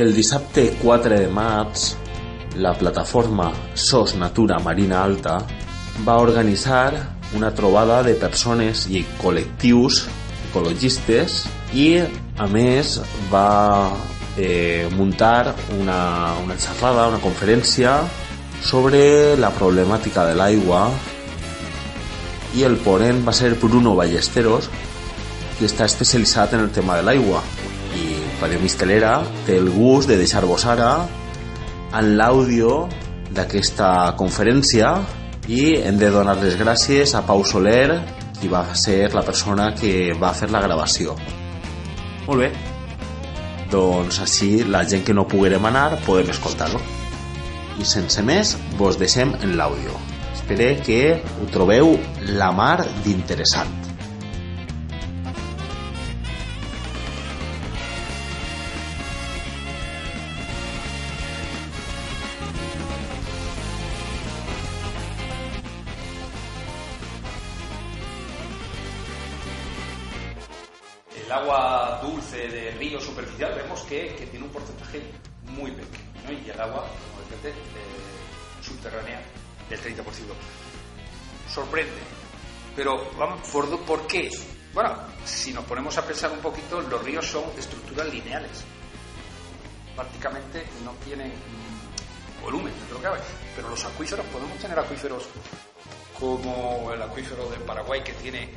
El dissabte 4 de maig, la plataforma SOS Natura Marina Alta va organitzar una trobada de persones i col·lectius ecologistes i, a més, va eh, muntar una, una xerrada, una conferència sobre la problemàtica de l'aigua i el ponent va ser Bruno Ballesteros que està especialitzat en el tema de l'aigua i Radio Mistelera té el gust de deixar-vos ara en l'àudio d'aquesta conferència i hem de donar les gràcies a Pau Soler qui va ser la persona que va fer la gravació. Molt bé. Doncs així la gent que no poguérem anar podem escoltar-lo. I sense més vos deixem en l'àudio. Espero que ho trobeu la mar d'interessant que, tiene un porcentaje muy pequeño y el agua, como decía, eh, subterránea del 30%. Sorprende. Pero, vamos, ¿por, ¿por qué? Bueno, si nos ponemos a pensar un poquito, los ríos son estructuras lineales. Prácticamente no tienen mm, volumen, dentro que cabe. Pero los acuíferos, podemos tener acuíferos como el acuífero de Paraguay que tiene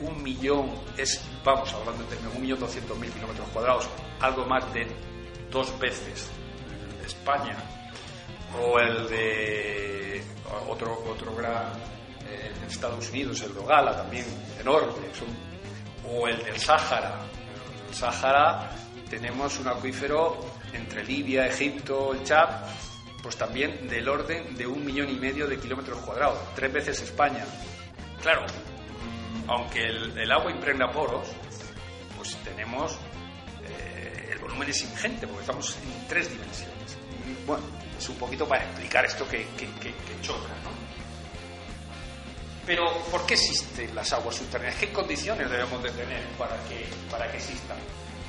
un millón, es, vamos hablando en términos, un millón doscientos mil kilómetros cuadrados, algo más de dos veces el de España, o el de otro, otro gran eh, Estados Unidos, el de Gala, también enorme, son- o el del Sáhara. El Sáhara tenemos un acuífero entre Libia, Egipto, el Chad, pues también del orden de un millón y medio de kilómetros cuadrados, tres veces España. Claro, aunque el, el agua impregna poros, pues tenemos eh, el volumen es ingente porque estamos en tres dimensiones. Bueno, es un poquito para explicar esto que, que- que- que choca, ¿no? Pero, ¿por qué existen las aguas subterráneas? ¿Qué condiciones debemos de tener para que, para que existan?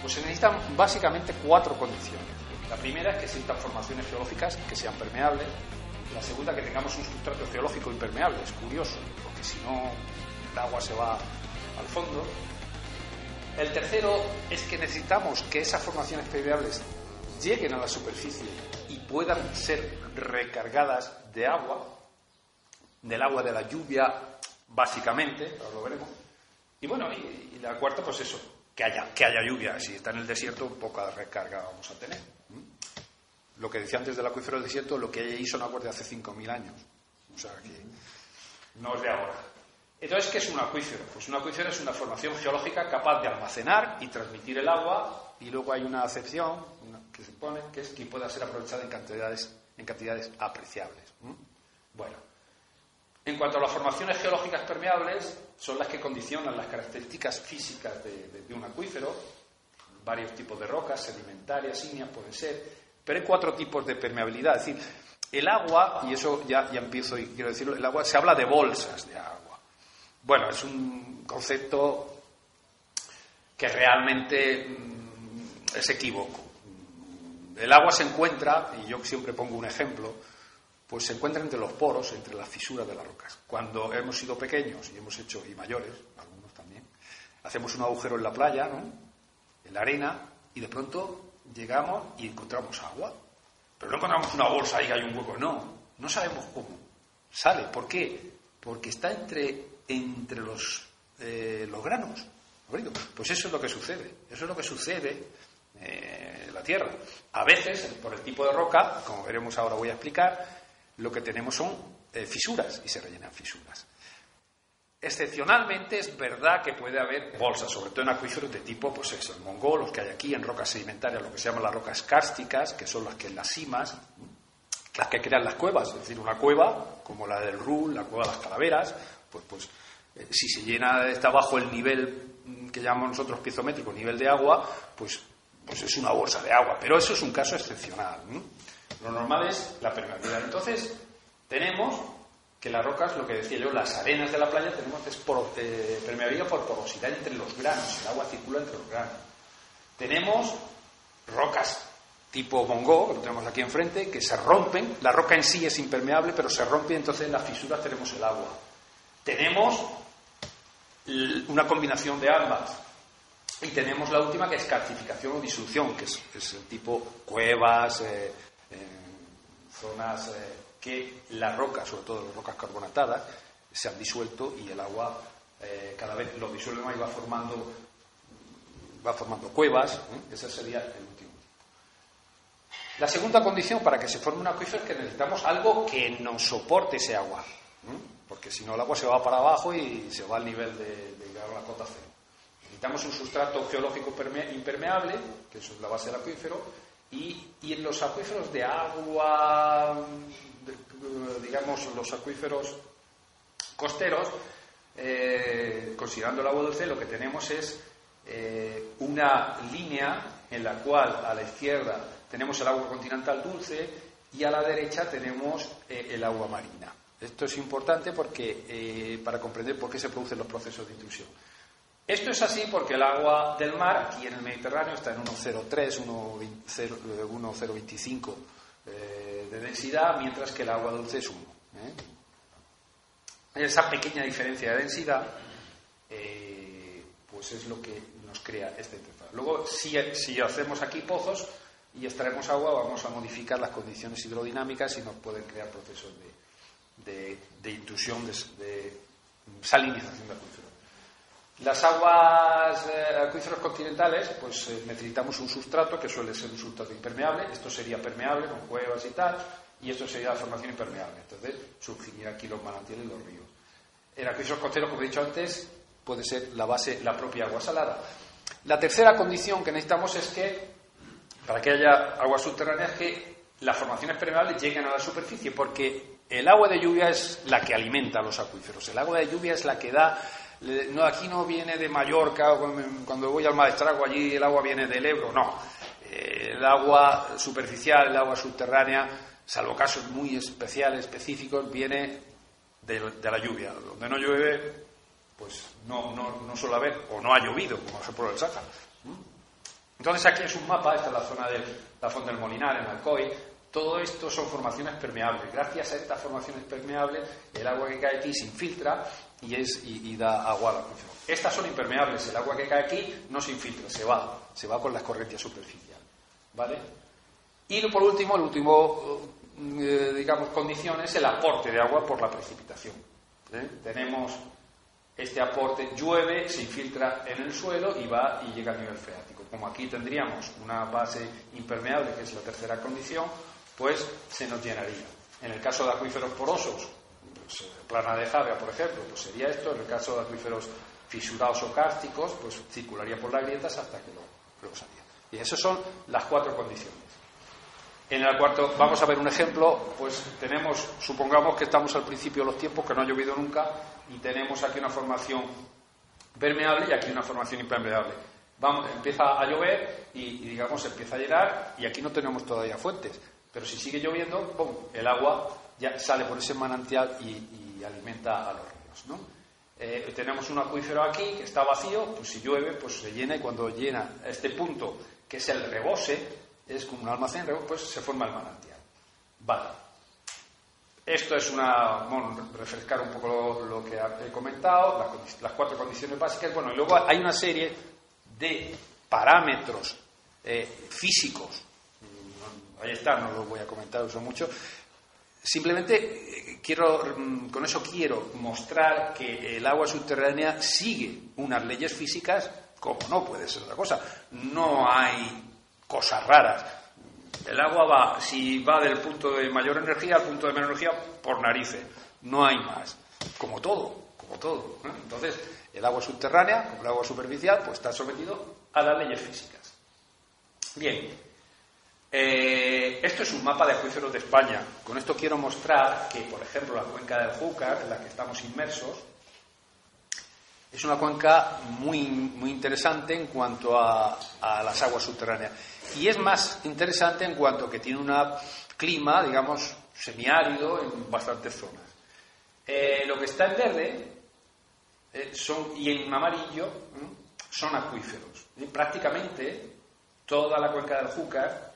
Pues se necesitan básicamente cuatro condiciones. La primera es que existan formaciones geológicas que sean permeables. La segunda, que tengamos un sustrato geológico impermeable. Es curioso, porque si no, el agua se va al fondo. El tercero es que necesitamos que esas formaciones permeables lleguen a la superficie y puedan ser recargadas de agua, del agua de la lluvia, básicamente, ahora lo veremos. Y bueno, y, la cuarta, pues eso, que haya, que haya lluvia. Si está en el desierto, poca recarga vamos a tener. Lo que decía antes del acuífero del desierto, lo que hay ahí son aguas de hace 5.000 años. O sea que no es de ahora. Entonces, ¿qué es un acuífero? Pues un acuífero es una formación geológica capaz de almacenar y transmitir el agua y luego hay una acepción una- que se pone que es que pueda ser aprovechada en cantidades, en cantidades apreciables. Bueno, en cuanto a las formaciones geológicas permeables, son las que condicionan las características físicas de un acuífero, varios tipos de rocas, sedimentarias, ígneas pueden ser, pero hay cuatro tipos de permeabilidad. Es decir, el agua, y eso ya, ya empiezo y quiero decirlo, el agua se habla de bolsas de agua. Bueno, es un concepto que realmente mm, es equívoco. El agua se encuentra, y yo siempre pongo un ejemplo, pues se encuentra entre los poros, entre las fisuras de las rocas. Cuando hemos sido pequeños y hemos hecho, y mayores, algunos también, hacemos un agujero en la playa, ¿no? en la arena, y de pronto llegamos y encontramos agua. Pero no encontramos una bolsa y hay un hueco, no, no sabemos cómo sale. ¿Por qué? Porque está entre, entre los, eh, los granos. Pues eso es lo que sucede, eso es lo que sucede eh, en la Tierra. A veces, por el tipo de roca, como veremos ahora voy a explicar, lo que tenemos son eh, fisuras y se rellenan fisuras. Excepcionalmente es verdad que puede haber bolsas, sobre todo en acuíferos de tipo, pues eso, el mongol, los que hay aquí, en rocas sedimentarias, lo que se llaman las rocas kársticas, que son las que en las cimas, las que crean las cuevas, es decir, una cueva como la del Rul, la cueva de las calaveras, pues, pues eh, si se llena, está bajo el nivel mm, que llamamos nosotros piezométrico, nivel de agua, pues, pues es una bolsa de agua, pero eso es un caso excepcional. Lo normal es la permeabilidad. Entonces, tenemos que las rocas, lo que decía yo, las arenas de la playa tenemos es eh, permeabilidad por porosidad entre los granos, el agua circula entre los granos. Tenemos rocas tipo Bongo, que lo tenemos aquí enfrente, que se rompen. La roca en sí es impermeable, pero se rompe entonces en las fisuras tenemos el agua. Tenemos una combinación de ambas. Y tenemos la última que es calcificación o disolución, que es, el tipo cuevas, eh, zonas eh, que las rocas, sobre todo las rocas carbonatadas, se han disuelto y el agua eh, cada vez lo disuelve más y va formando, va formando cuevas. Ese sería el último. La segunda condición para que se forme un acuífero es que necesitamos algo que nos soporte ese agua porque si no el agua se va para abajo y se va al nivel de, a la cota cero. Necesitamos un sustrato geológico impermeable, que es la base del acuífero, y, en los acuíferos de agua, digamos, los acuíferos costeros, eh, considerando el agua dulce, lo que tenemos es eh, una línea en la cual a la izquierda tenemos el agua continental dulce y a la derecha tenemos eh, el agua marina. Esto es importante porque, eh, para comprender por qué se producen los procesos de intrusión. Esto es así porque el agua del mar, aquí en el Mediterráneo, está en 1,03, 1,025 eh, de densidad, mientras que el agua dulce es 1. ¿eh? Esa pequeña diferencia de densidad, pues es lo que nos crea este interfaz. Luego, si, si hacemos aquí pozos y extraemos agua, vamos a modificar las condiciones hidrodinámicas y nos pueden crear procesos de de, intrusión, de, salinización de acuíferos. Las aguas eh, acuíferos continentales, pues eh, necesitamos un sustrato que suele ser un sustrato impermeable. Esto sería permeable con cuevas y tal, y esto sería la formación impermeable. Entonces surgirían aquí los manantiales y los ríos. En acuíferos costeros, como he dicho antes, puede ser la base, la propia agua salada. La tercera condición que necesitamos es que, para que haya agua subterránea, es que las formaciones permeables lleguen a la superficie, porque el agua de lluvia es la que alimenta los acuíferos. El agua de lluvia es la que da. Aquí no viene de Mallorca, cuando voy al Maestrago allí el agua viene del Ebro, no. Eh, el agua superficial, el agua subterránea, salvo casos muy especiales, específicos, viene de, la lluvia. Donde no llueve, pues no, suele haber, o no ha llovido, como por el Sáhara. Entonces aquí es un mapa, esta es la zona de la Fonte del Molinar, en Alcoy, todo esto son formaciones permeables. Gracias a estas formaciones permeables, el agua que cae aquí se infiltra y, es, y, da agua al acuífero. Estas son impermeables. El agua que cae aquí no se infiltra, se va, se va con las corrientes superficiales. ¿Vale? Y por último, el último, eh, digamos, condición es el aporte de agua por la precipitación. ¿Eh? Tenemos este aporte, llueve, se infiltra en el suelo y va y llega al nivel freático. Como aquí tendríamos una base impermeable, que es la tercera condición, pues se nos llenaría. En el caso de acuíferos porosos, pues, eh, plana de Javea, por ejemplo, pues sería esto. En el caso de acuíferos fisurados o cársticos, pues circularía por las grietas hasta que lo, lo salía. Y esas son las cuatro condiciones. En el cuarto, vamos a ver un ejemplo, pues tenemos, supongamos que estamos al principio de los tiempos, que no ha llovido nunca, y tenemos aquí una formación permeable y aquí una formación impermeable. Vamos, empieza a llover y, y, digamos empieza a llenar y aquí no tenemos todavía fuentes. Pero si sigue lloviendo, el agua ya sale por ese manantial y, alimenta a los ríos. ¿no? Eh, tenemos un acuífero aquí que está vacío, pues si llueve, pues se llena y cuando llena este punto, que es el rebose, es como un almacén, pues se forma el manantial. Vale. Esto es una. Refrescar un poco lo, que he comentado, las, cuatro condiciones básicas. Bueno, y luego hay una serie de parámetros eh, físicos ahí está, no lo voy a comentar uso mucho. Simplemente eh, quiero, mm, con eso quiero mostrar que el agua subterránea sigue unas leyes físicas como no puede ser otra cosa. No hay cosas raras. El agua va, si va del punto de mayor energía al punto de menor energía, por narices. No hay más. Como todo, como todo. Entonces, el agua subterránea, como el agua superficial, pues está sometido a las leyes físicas. Bien, eh, esto es un mapa de acuíferos de España. Con esto quiero mostrar que, por ejemplo, la cuenca del Júcar, en la que estamos inmersos, es una cuenca muy, muy interesante en cuanto a, las aguas subterráneas. Y es más interesante en cuanto que tiene un clima, digamos, semiárido en bastantes zonas. Eh, lo que está en verde eh, son, y en amarillo son acuíferos. prácticamente toda la cuenca del Júcar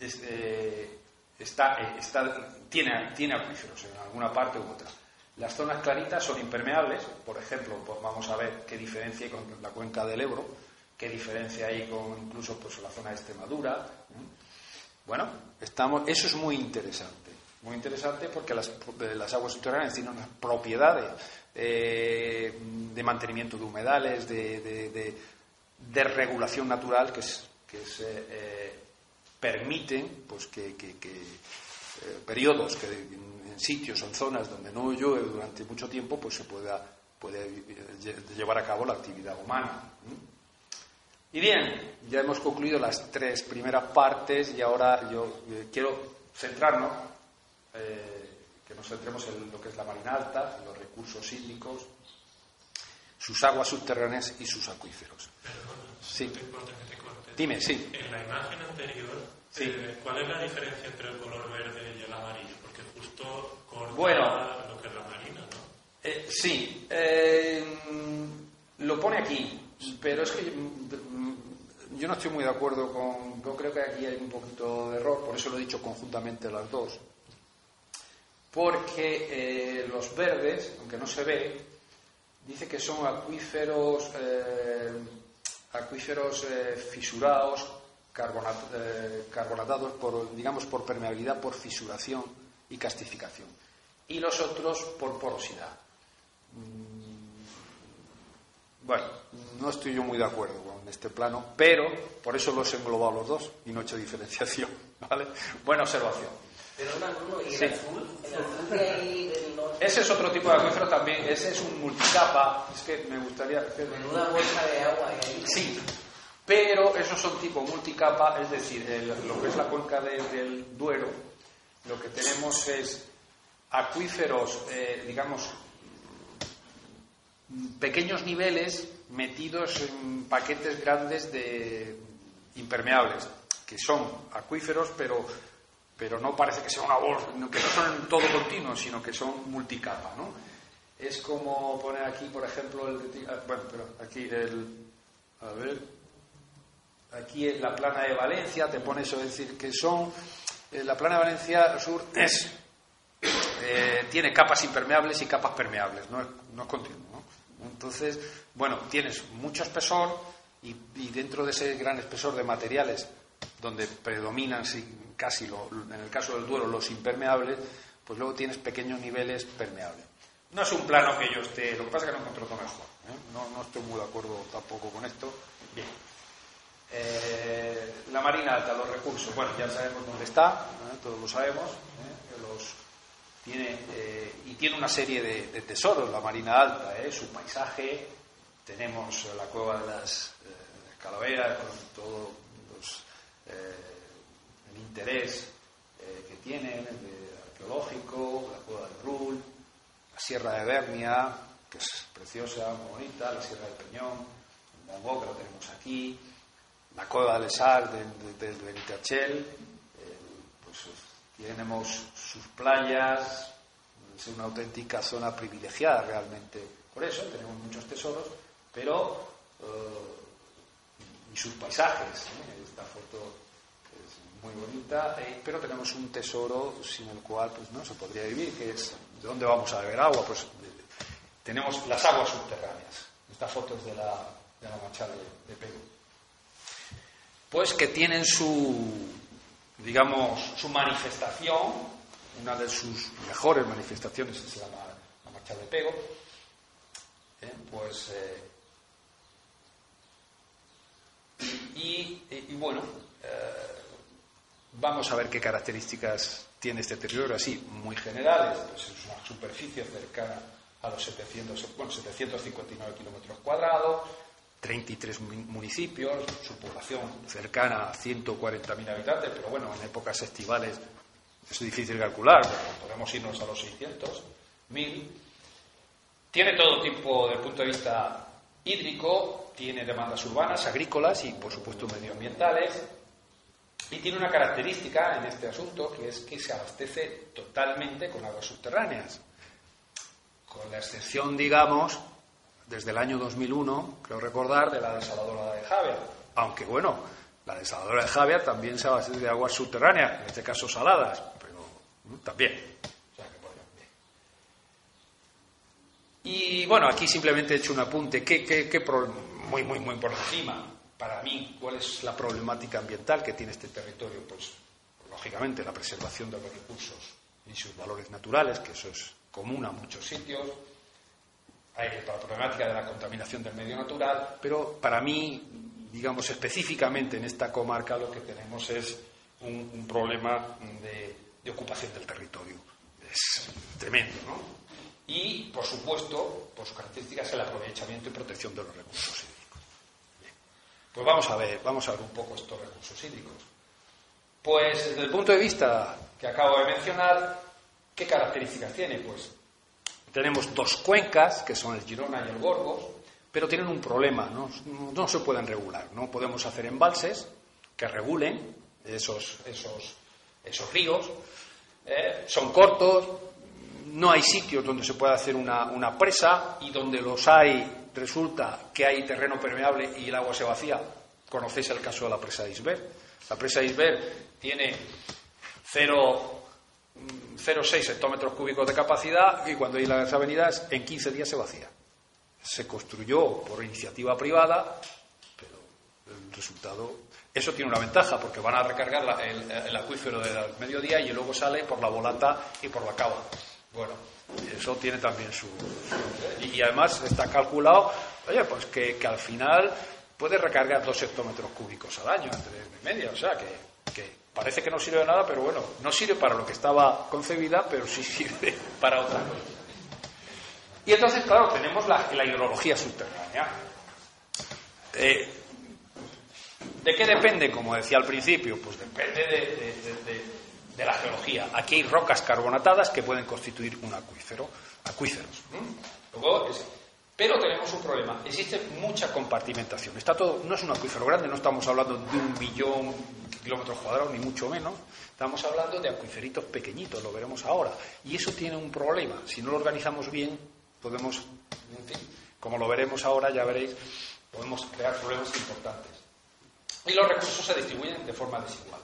eh, está, eh, está, tiene, tiene acuíferos en alguna parte u otra. Las zonas claritas son impermeables, por ejemplo, pues vamos a ver qué diferencia hay con la cuenca del Ebro, qué diferencia hay con incluso pues, la zona de Extremadura. Bueno, estamos, eso es muy interesante, muy interesante porque las, las aguas subterráneas tienen unas propiedades eh, de mantenimiento de humedales, de, de, regulación natural que, es, que eh, eh, permiten pues, que, periodos que en sitios o en zonas donde no llueve durante mucho tiempo pues se pueda puede llevar a cabo la actividad humana. Y bien, ya hemos concluido las tres primeras partes y ahora yo quiero centrarnos que nos centremos en lo que es la marina alta, en los recursos hídricos, sus aguas subterráneas y sus acuíferos. sí. Dime, sí. En la imagen anterior, eh, ¿cuál es la diferencia entre el color verde y el amarillo? Porque justo corta bueno, lo que es la marina, ¿no? Eh, sí. Eh, lo pone aquí, pero es que yo no estoy muy de acuerdo con. Yo creo que aquí hay un poquito de error, por eso lo he dicho conjuntamente las dos porque eh, los verdes, aunque no se ve, dice que son acuíferos, eh, acuíferos eh, fisurados, carbonatados por, digamos, por permeabilidad, por fisuración y castificación. Y los otros por porosidad. Mm, bueno, no estoy yo muy de acuerdo con este plano, pero por eso los he englobado los dos y no he hecho diferenciación. ¿vale? Buena observación. Ese es otro tipo de acuífero también, ese es un multicapa, es que me gustaría. Menuda bolsa de agua Sí, pero esos son tipo multicapa, es decir, lo que es la cuenca del Duero, lo que tenemos es acuíferos, eh, digamos, pequeños niveles metidos en paquetes grandes de impermeables, que son acuíferos, pero pero no parece que sea una bolsa, que no son todo continuo, sino que son multicapa, ¿no? Es como poner aquí, por ejemplo, ah, bueno, pero aquí el, a ver, aquí en la plana de Valencia te pone eso, es decir, que son, eh, la plana de Valencia Sur es, eh, tiene capas impermeables y capas permeables, no es, no es continuo, ¿no? Entonces, bueno, tienes mucho espesor y, dentro de ese gran espesor de materiales donde predominan casi, en el caso del duelo, los impermeables, pues luego tienes pequeños niveles permeables. No es un plano que yo esté, lo que pasa es que no otro mejor. ¿eh? No, estoy muy de acuerdo tampoco con esto. Bien. Eh, la Marina Alta, los recursos, bueno, ya sabemos dónde está, ¿eh? todos lo sabemos. Los tiene, y tiene una serie de, de tesoros, la Marina Alta, su paisaje. Tenemos la cueva de las calaveras, con todo eh, el interés eh, que tienen, el arqueológico, la cueva del Rul, la Sierra de Bernia, que es preciosa, muy bonita, la Sierra del Peñón, el que lo tenemos aquí, la cueva del Sar del de, de, pues tenemos sus playas, es una auténtica zona privilegiada realmente. Por eso tenemos muchos tesoros, pero eh, y sus paisajes. Esta foto muy bonita, eh, pero tenemos un tesoro sin el cual pues, no se podría vivir, que es ¿de dónde vamos a beber agua? Pues tenemos las aguas subterráneas. Esta foto es de la, de la machada de, de Pues que tienen su, digamos, su manifestación, una de sus mejores manifestaciones es la, la machada de Pego, ¿eh? pues... Eh, y, y, bueno, Vamos a ver qué características tiene este territorio, así, muy generales. Pues es una superficie cercana a los 700, bueno, 759 kilómetros cuadrados, 33 municipios, su población cercana a 140.000 habitantes, pero bueno, en épocas estivales es difícil calcular, podemos irnos a los 600.000. Tiene todo tipo, desde el punto de vista hídrico, tiene demandas urbanas, agrícolas y, por supuesto, medioambientales y tiene una característica en este asunto que es que se abastece totalmente con aguas subterráneas. Con la excepción, digamos, desde el año 2001, creo recordar, de la desaladora de Javier. Aunque bueno, La desaladora de Javier también se basa de aguas subterráneas, en este caso saladas, pero también. Y bueno, aquí simplemente he hecho un apunte. ¿Qué, qué, qué muy, muy, muy por encima, para mí, cuál es la problemática ambiental que tiene este territorio? Pues, lógicamente, la preservación de los recursos y sus valores naturales, que eso es común a muchos sitios. Hay la problemática de la contaminación del medio natural, pero para mí, digamos, específicamente en esta comarca lo que tenemos es un, problema de, de ocupación del territorio. Es tremendo, ¿no? y, por supuesto, por sus características, el aprovechamiento y protección de los recursos. Pues vamos a ver, vamos a ver un poco estos recursos hídricos. Pues desde el punto de vista que acabo de mencionar, ¿qué características tiene? Pues tenemos dos cuencas, que son el Girona y el Gorgos, pero tienen un problema, no, se pueden regular. No podemos hacer embalses que regulen esos, esos, esos ríos. Eh, son cortos, no hay sitios donde se pueda hacer una, presa y donde los hay resulta que hay terreno permeable y el agua se vacía. Conocéis el caso de la presa de Isber. La presa de Isber tiene 0,6 hectómetros cúbicos de capacidad y cuando hay las avenidas en 15 días se vacía. Se construyó por iniciativa privada, pero el resultado. Eso tiene una ventaja porque van a recargar el, el, acuífero del mediodía y luego sale por la volata y por la cava. Bueno, eso tiene también su... y, además está calculado, oye, pues que, al final puede recargar dos hectómetros cúbicos al año, entre media, o sea que, parece que no sirve de nada, pero bueno, no sirve para lo que estaba concebida, pero sí sirve para otra cosa. Y entonces, claro, tenemos la, hidrología subterránea. Eh, ¿De qué depende? Como decía al principio, pues depende de de la geología. Aquí hay rocas carbonatadas que pueden constituir un acuífero, acuíferos. pero tenemos un problema. Existe mucha compartimentación. Está todo, no es un acuífero grande, no estamos hablando de un billón de kilómetros cuadrados, ni mucho menos. Estamos hablando de acuíferitos pequeñitos, lo veremos ahora. Y eso tiene un problema. Si no lo organizamos bien, podemos, como lo veremos ahora, ya veréis, podemos crear problemas importantes. Y los recursos se distribuyen de forma desigual.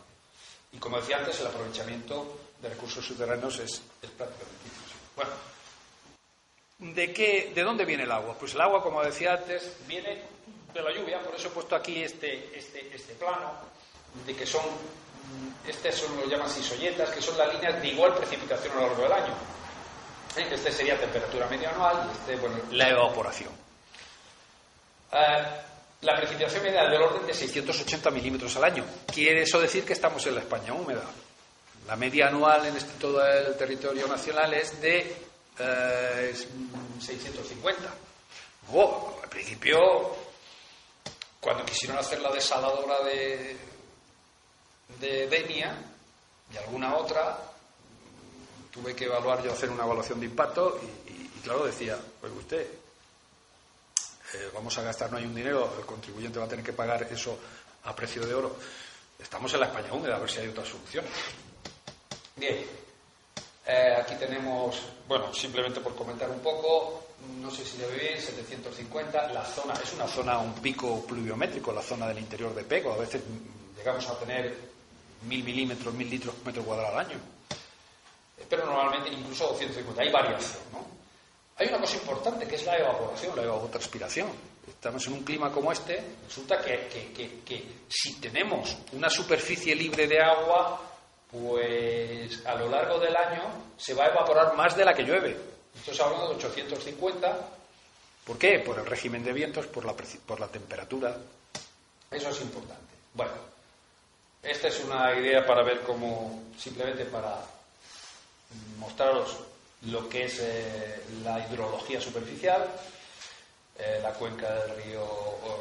Y como decía antes, el aprovechamiento de recursos subterráneos es, prácticamente imposible. Bueno, ¿de, qué, ¿de dónde viene el agua? Pues el agua, como decía antes, viene de la lluvia, por eso he puesto aquí este, este, este plano, de que son, este son lo llaman sisolletas, que son las líneas de igual precipitación a lo largo del año. ¿Eh? Este sería temperatura media anual y este, bueno, la evaporación. Eh, la precipitación media del orden de 680 milímetros al año. Quiere eso decir que estamos en la España húmeda. La media anual en este, todo el territorio nacional es de 650. Eh, Luego, al principio, cuando quisieron hacer la desaladora de, de Denia y alguna otra, tuve que evaluar yo hacer una evaluación de impacto y, y claro, decía, pues usted, eh, vamos a gastar, no hay un dinero, el contribuyente va a tener que pagar eso a precio de oro. Estamos en la España húmeda, a ver si hay otra solución. Bien, eh, aquí tenemos, bueno, simplemente por comentar un poco, no sé si debe bien, 750, la zona, es una zona, un pico pluviométrico, la zona del interior de Pego, a veces llegamos a tener mil milímetros, mil litros por metro cuadrado al año. Eh, pero normalmente incluso 250, hay variación, ¿no? Hay una cosa importante que es la evaporación, la evapotranspiración. Estamos en un clima como este, resulta que, si tenemos una superficie libre de agua, pues a lo largo del año se va a evaporar más de la que llueve. Estamos hablando de 850. ¿Por qué? Por el régimen de vientos, por la, por la temperatura. Eso es importante. Bueno, esta es una idea para ver cómo, simplemente para mostraros lo que es eh, la hidrología superficial, eh, la cuenca del río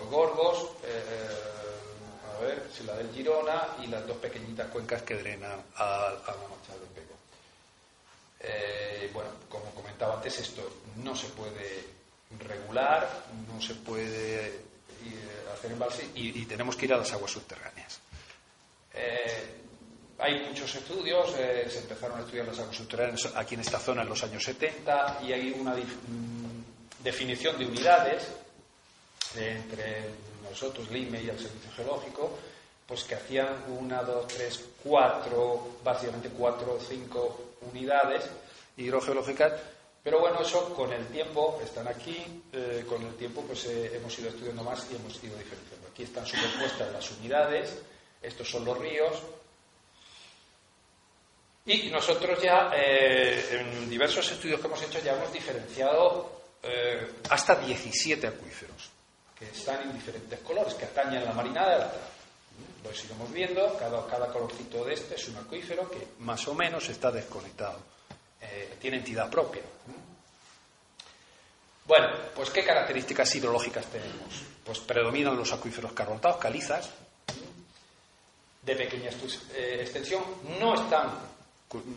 Gorgos, eh, a ver, si la del Girona y las dos pequeñitas cuencas que drenan a, la mancha del Pego. bueno, como comentaba antes, esto no se puede regular, no se puede hacer embalse y, y, tenemos que ir a las aguas subterráneas. Hay muchos estudios, eh, se empezaron a estudiar las subterráneas aquí en esta zona en los años 70 y hay una mm, definición de unidades entre nosotros, LIME y el Servicio Geológico, pues que hacían una, dos, tres, cuatro, básicamente cuatro o cinco unidades hidrogeológicas, pero bueno, eso con el tiempo, están aquí, eh, con el tiempo pues eh, hemos ido estudiando más y hemos ido diferenciando. Aquí están superpuestas las unidades, estos son los ríos, y nosotros ya, eh, en diversos estudios que hemos hecho, ya hemos diferenciado hasta 17 acuíferos, que están en diferentes colores, que atañen la marinada de la Lo iremos viendo, cada, cada colorcito de este es un acuífero que más o menos está desconectado, tiene entidad propia. Bueno, pues ¿qué características hidrológicas tenemos? Pues predominan los acuíferos carbonatados, calizas, de pequeña eh, extensión, no están,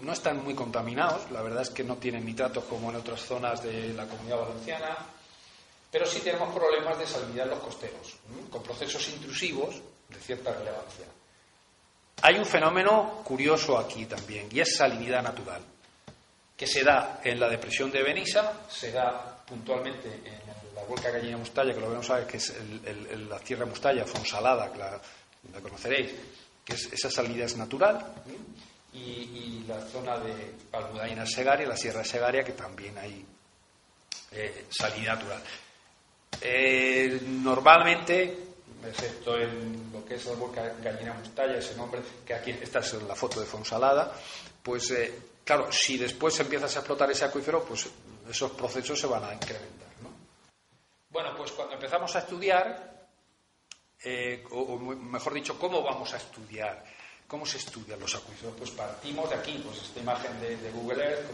no están muy contaminados, la verdad es que no tienen nitratos como en otras zonas de la comunidad valenciana, pero sí tenemos problemas de salinidad en los costeros, con procesos intrusivos de cierta relevancia. Hay un fenómeno curioso aquí también, y es salinidad natural, que se da en la depresión de Benissa, se da puntualmente en la vuelca Gallina Mustalla, que lo vemos a que es la Tierra Mustalla, Fonsalada, que la, conoceréis, que es, esa salida es natural, y, la zona de Almudaina Segaria, la Sierra Segaria, que también hay eh, salida natural. Eh, normalmente, excepto en lo que es vuelca Gallina Mustalla, ese nombre, que aquí, esta es la foto de Fonsalada, pues eh, claro, si después empiezas a explotar ese acuífero, pues esos procesos se van a incrementar. ¿no? Bueno, pues cuando empezamos a estudiar, eh, o, mejor dicho, ¿cómo vamos a estudiar? ¿Cómo se estudian los acuíferos? Pues partimos de aquí, pues esta imagen de, Google Earth,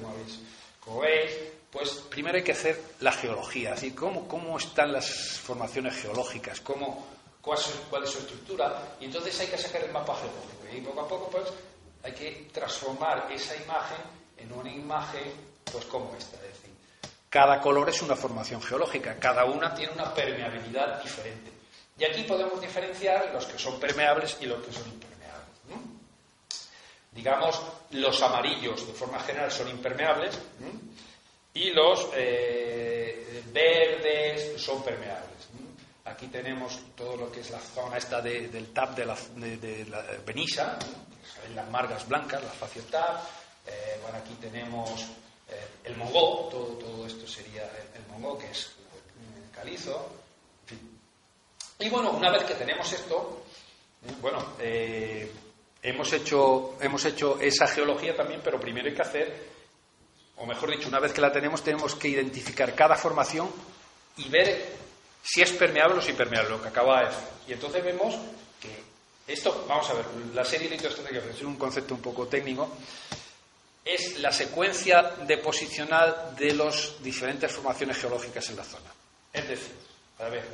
como, veis, pues primero hay que hacer la geología, así cómo, cómo están las formaciones geológicas, cómo, cuál, es, cuál es su estructura, y entonces hay que sacar el mapa geológico. Y poco a poco, pues, hay que transformar esa imagen en una imagen, pues, como esta. Cada color es una formación geológica, cada una tiene una permeabilidad diferente. Y aquí podemos diferenciar los que son permeables y los que son impermeables. Digamos, los amarillos de forma general son impermeables y los eh, verdes son permeables. Aquí tenemos todo lo que es la zona esta del TAP de la, de, Benissa, las margas blancas, la facies TAP. Eh, bueno, aquí tenemos eh, el mongó, todo, todo esto sería el, mongó, que es el calizo. Y bueno, una vez que tenemos esto, bueno, eh, hemos, hecho, hemos hecho esa geología también, pero primero hay que hacer, o mejor dicho, una vez que la tenemos, tenemos que identificar cada formación y ver si es permeable o si permeable, lo que acaba decir. Y entonces vemos que esto, vamos a ver, la serie que es un concepto un poco técnico, es la secuencia deposicional de las diferentes formaciones geológicas en la zona. Es decir, a ver,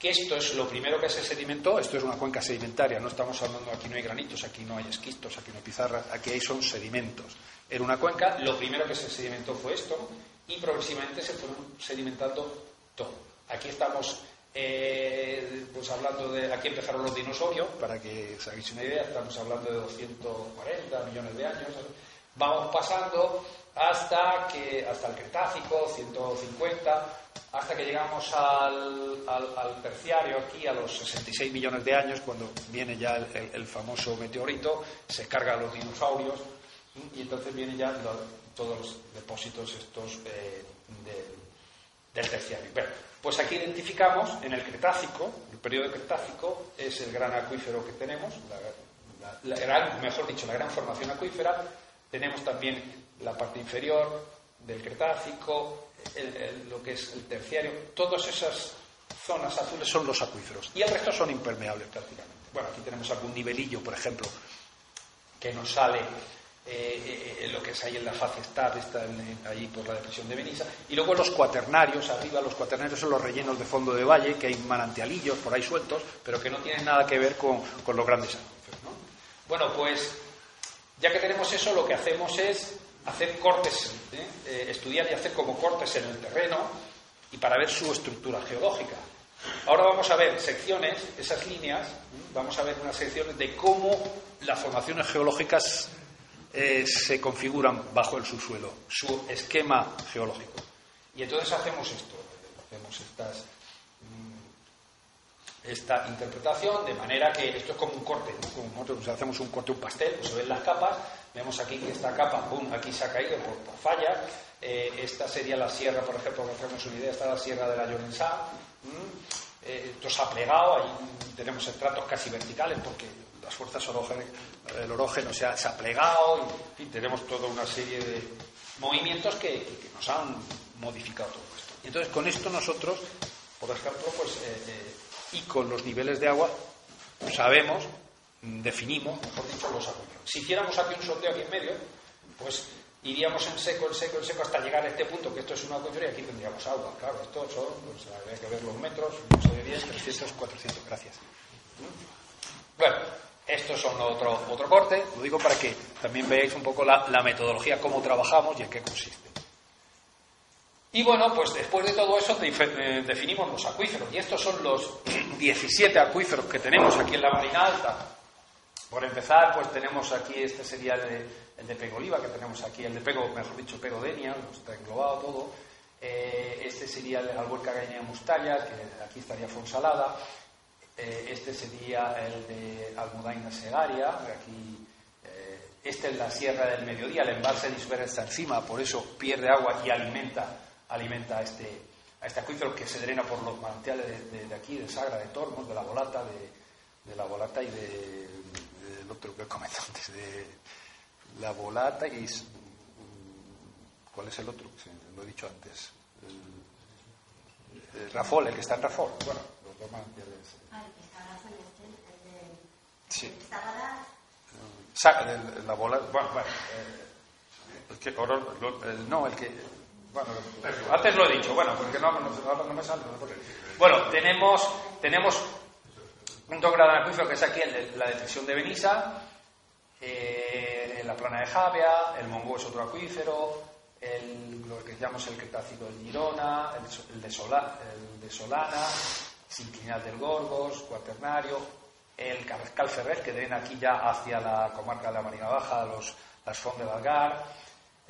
que esto es lo primero que se sedimentó, esto es una cuenca sedimentaria, no estamos hablando, aquí no hay granitos, aquí no hay esquistos, aquí no hay pizarras, aquí hay son sedimentos. Era una cuenca, lo primero que se sedimentó fue esto y progresivamente se fueron sedimentando todo. Aquí estamos eh, pues hablando de, aquí empezaron los dinosaurios, para que os hagáis una idea, estamos hablando de 240 millones de años. Vamos pasando hasta, que, hasta el Cretácico, 150, hasta que llegamos al, al, terciario, aquí a los 66 millones de años, cuando viene ya el, famoso meteorito, se carga los dinosaurios y entonces vienen ya todos los depósitos estos eh, del terciario. pues aquí identificamos en el Cretácico, el periodo Cretácico es el gran acuífero que tenemos, mejor dicho, la gran formación acuífera, tenemos también la parte inferior del Cretácico, lo que es el terciario. Todas esas zonas azules son los acuíferos y el resto son impermeables prácticamente. Bueno, aquí tenemos algún nivelillo, por ejemplo, que nos sale eh, eh, lo que es ahí en la fase STAR, está ahí por la depresión de Benissa. Y luego los cuaternarios, arriba los cuaternarios son los rellenos de fondo de valle, que hay manantialillos por ahí sueltos, pero que no tienen nada que ver con, los grandes acuíferos. Bueno, pues ya que tenemos eso, lo que hacemos es hacer cortes, ¿eh? Eh, estudiar y hacer como cortes en el terreno y para ver su estructura geológica. Ahora vamos a ver secciones, esas líneas, ¿eh? vamos a ver unas secciones de cómo las formaciones geológicas se configuran bajo el subsuelo, su esquema geológico. Y entonces hacemos esto, hacemos estas esta interpretación, de manera que esto es como un corte, como nosotros hacemos un corte, un pastel, pues se ven las capas, vemos aquí que esta capa, pum, aquí se ha caído por, por falla, eh, esta sería la sierra, por ejemplo, para hacernos una idea, esta es la sierra de la Llorensá, eh, esto se ha plegado, ahí tenemos estratos casi verticales porque las fuerzas orógenas, el orógeno se ha, se ha plegado, y, tenemos toda una serie de movimientos que, nos han modificado todo esto. Y entonces con esto nosotros, por ejemplo, pues eh, y con los niveles de agua sabemos, definimos, mejor dicho, los acuíferos. Si hiciéramos aquí un sondeo aquí en medio, pues iríamos en seco, en seco, en seco hasta llegar a este punto, que esto es una acuífero y aquí tendríamos agua. Claro, esto son, pues habría que ver los metros, no sé de 10, 300, 400, gracias. Bueno, estos son otro, otro corte, lo digo para que también veáis un poco la, la metodología, cómo trabajamos y en qué consiste. Y bueno, pues después de todo eso eh, definimos los acuíferos. Y estos son los 17 acuíferos que tenemos aquí en la Marina Alta. Por empezar, pues tenemos aquí, este sería el de, el de Pegoliva, que tenemos aquí, el de Pego, mejor dicho, Pegodenia, está englobado todo. Eh, este sería el Albuerca Gainea Mustalla, que aquí estaría Fonsalada. Eh, este sería el de Almudaina Segaria, aquí este es la Sierra del Mediodía, el embalse de está encima, por eso pierde agua y alimenta alimenta a este, a este acuífero que se drena por los manantiales de, aquí, de Sagra, de Tormos, de la Volata, de, la Volata y de, del otro que he comentado antes, de la Volata y... ¿Cuál es el otro? lo he dicho antes. El, Rafol, el que está en Rafol. Bueno, los dos manantiales. Ah, el que está en el de... Sí. la Volata... Bueno, bueno. Eh, el que, no, el que bueno, antes lo he dicho, bueno, porque no, no, me sale. Bueno, tenemos, tenemos un grado acuífero que es aquí el de la detección de Benissa, eh, en la plana de Javia, el Mongo es otro acuífero, el, lo que llamamos el Cretácico del Girona, el, de, Sola, el de Solana, Sinclinal del Gorgos, Cuaternario, el Carrascal Ferrer, que drena aquí ya hacia la comarca de la Marina Baja, los, las Fond de Valgar,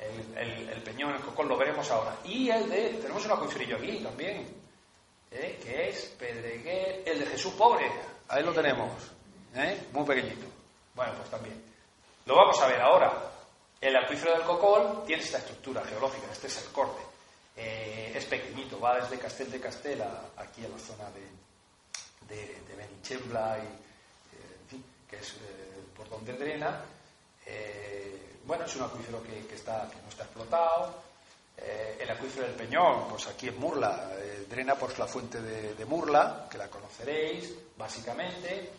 el, Peñón, el Cocón, lo veremos ahora. Y el de, tenemos un acuífero aquí también, ¿eh? que es Pedreguer, el de Jesús Pobre, ahí lo tenemos, ¿eh? muy pequeñito. Bueno, pues también. Lo vamos a ver ahora. El acuífero del Cocol tiene esta estructura geológica, este es el corte. Eh, es pequeñito, va desde Castel de Castela aquí a la zona de, de, de Benichembla, y, en fin, que es por donde drena. Bueno, es un acuífero que, no está explotado. Eh, el acuífero del Peñón, pues aquí en Murla, eh, drena por la fuente de, Murla, que la conoceréis, básicamente.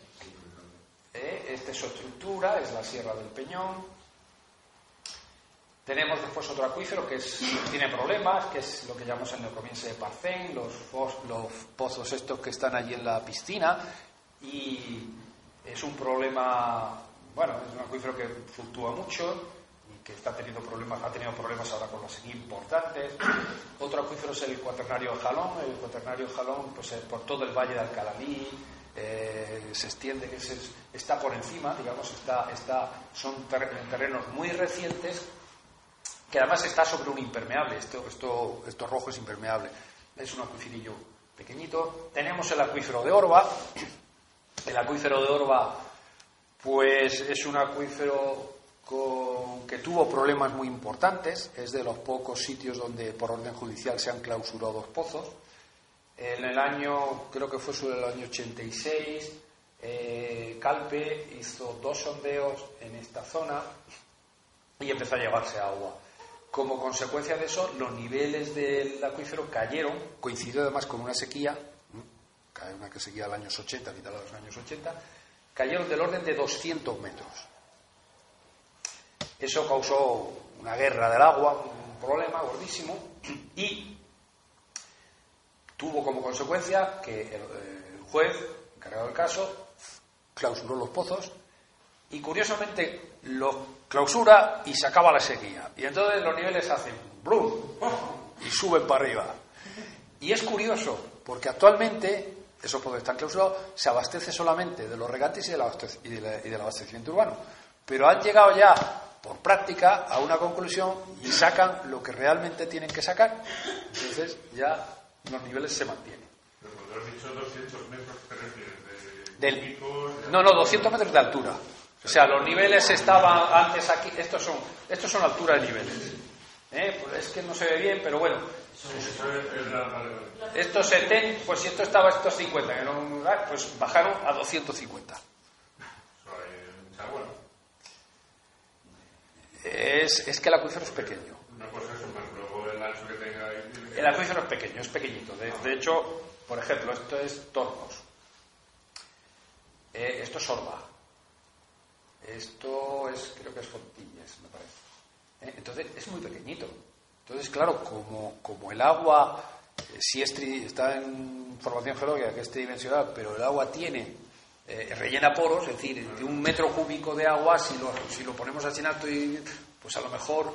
Eh, esta es su estructura, es la Sierra del Peñón. Tenemos después otro acuífero que tiene problemas, que es lo que llamamos el neocomiense de Parcén, los, los pozos estos que están allí en la piscina, y es un problema bueno, es un acuífero que fluctúa mucho y que está teniendo problemas, ha tenido problemas ahora con los importantes. Otro acuífero es el cuaternario Jalón. El cuaternario Jalón, pues por todo el valle de Alcalalí, eh, se extiende, que está por encima, digamos, está, está, son terrenos muy recientes que además está sobre un impermeable. Esto, esto, esto rojo es impermeable. Es un acuíferillo pequeñito. Tenemos el acuífero de Orba. El acuífero de Orba pues es un acuífero que tuvo problemas muy importantes, es de los pocos sitios donde por orden judicial se han clausurado dos pozos. En el año, creo que fue sobre el año 86, eh, Calpe hizo dos sondeos en esta zona y empezó a llevarse agua. Como consecuencia de eso, los niveles del acuífero cayeron, coincidió además con una sequía, una que seguía los años 80, a mitad de los años 80, cayeron del orden de 200 metros. Eso causó una guerra del agua, un problema gordísimo, y tuvo como consecuencia que el, juez, encargado del caso, clausuró los pozos y curiosamente los clausura y se acaba la sequía. Y entonces los niveles hacen ¡blum! y suben para arriba. Y es curioso, porque actualmente esos pozos están clausurados, se abastece solamente de los regantes y del, abastecimiento urbano. Pero han llegado ya, por práctica, a una conclusión y sacan lo que realmente tienen que sacar. Entonces ya los niveles se mantienen. Del, no, no, 200 metros de altura. O sea, los niveles estaban antes aquí. Estos son, estos son altura de niveles. ¿Eh? Pues es que no se ve bien, pero bueno. Estos 70, pues si esto estaba estos 50, pues bajaron a 250. Es, es que el acuífero es pequeño. El acuífero es pequeño, es pequeñito. De, hecho, por ejemplo, esto es Tornos. Eh, esto es Sorba. Esto es, creo que es Fontillas, me parece. Entonces, es muy pequeñito. Entonces, claro, como, como el agua eh, si está en formación geológica que es tridimensional, pero el agua tiene eh, rellena poros, es decir, de un metro cúbico de agua, si lo, si lo ponemos así en alto, y, pues a lo mejor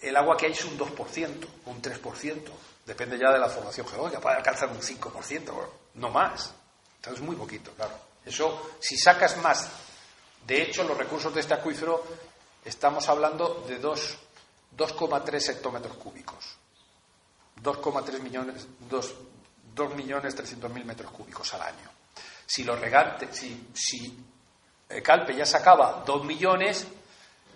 el agua que hay es un 2%, un 3%, depende ya de la formación geológica, puede alcanzar un 5%, no más. Entonces, muy poquito, claro. Eso, si sacas más, de hecho, los recursos de este acuífero, estamos hablando de 2,3 hectómetros cúbicos. 2,3 millones, 2, 2 millones 300 mil metros cúbicos al año. Si los regantes, si, si Calpe ya sacaba 2 millones,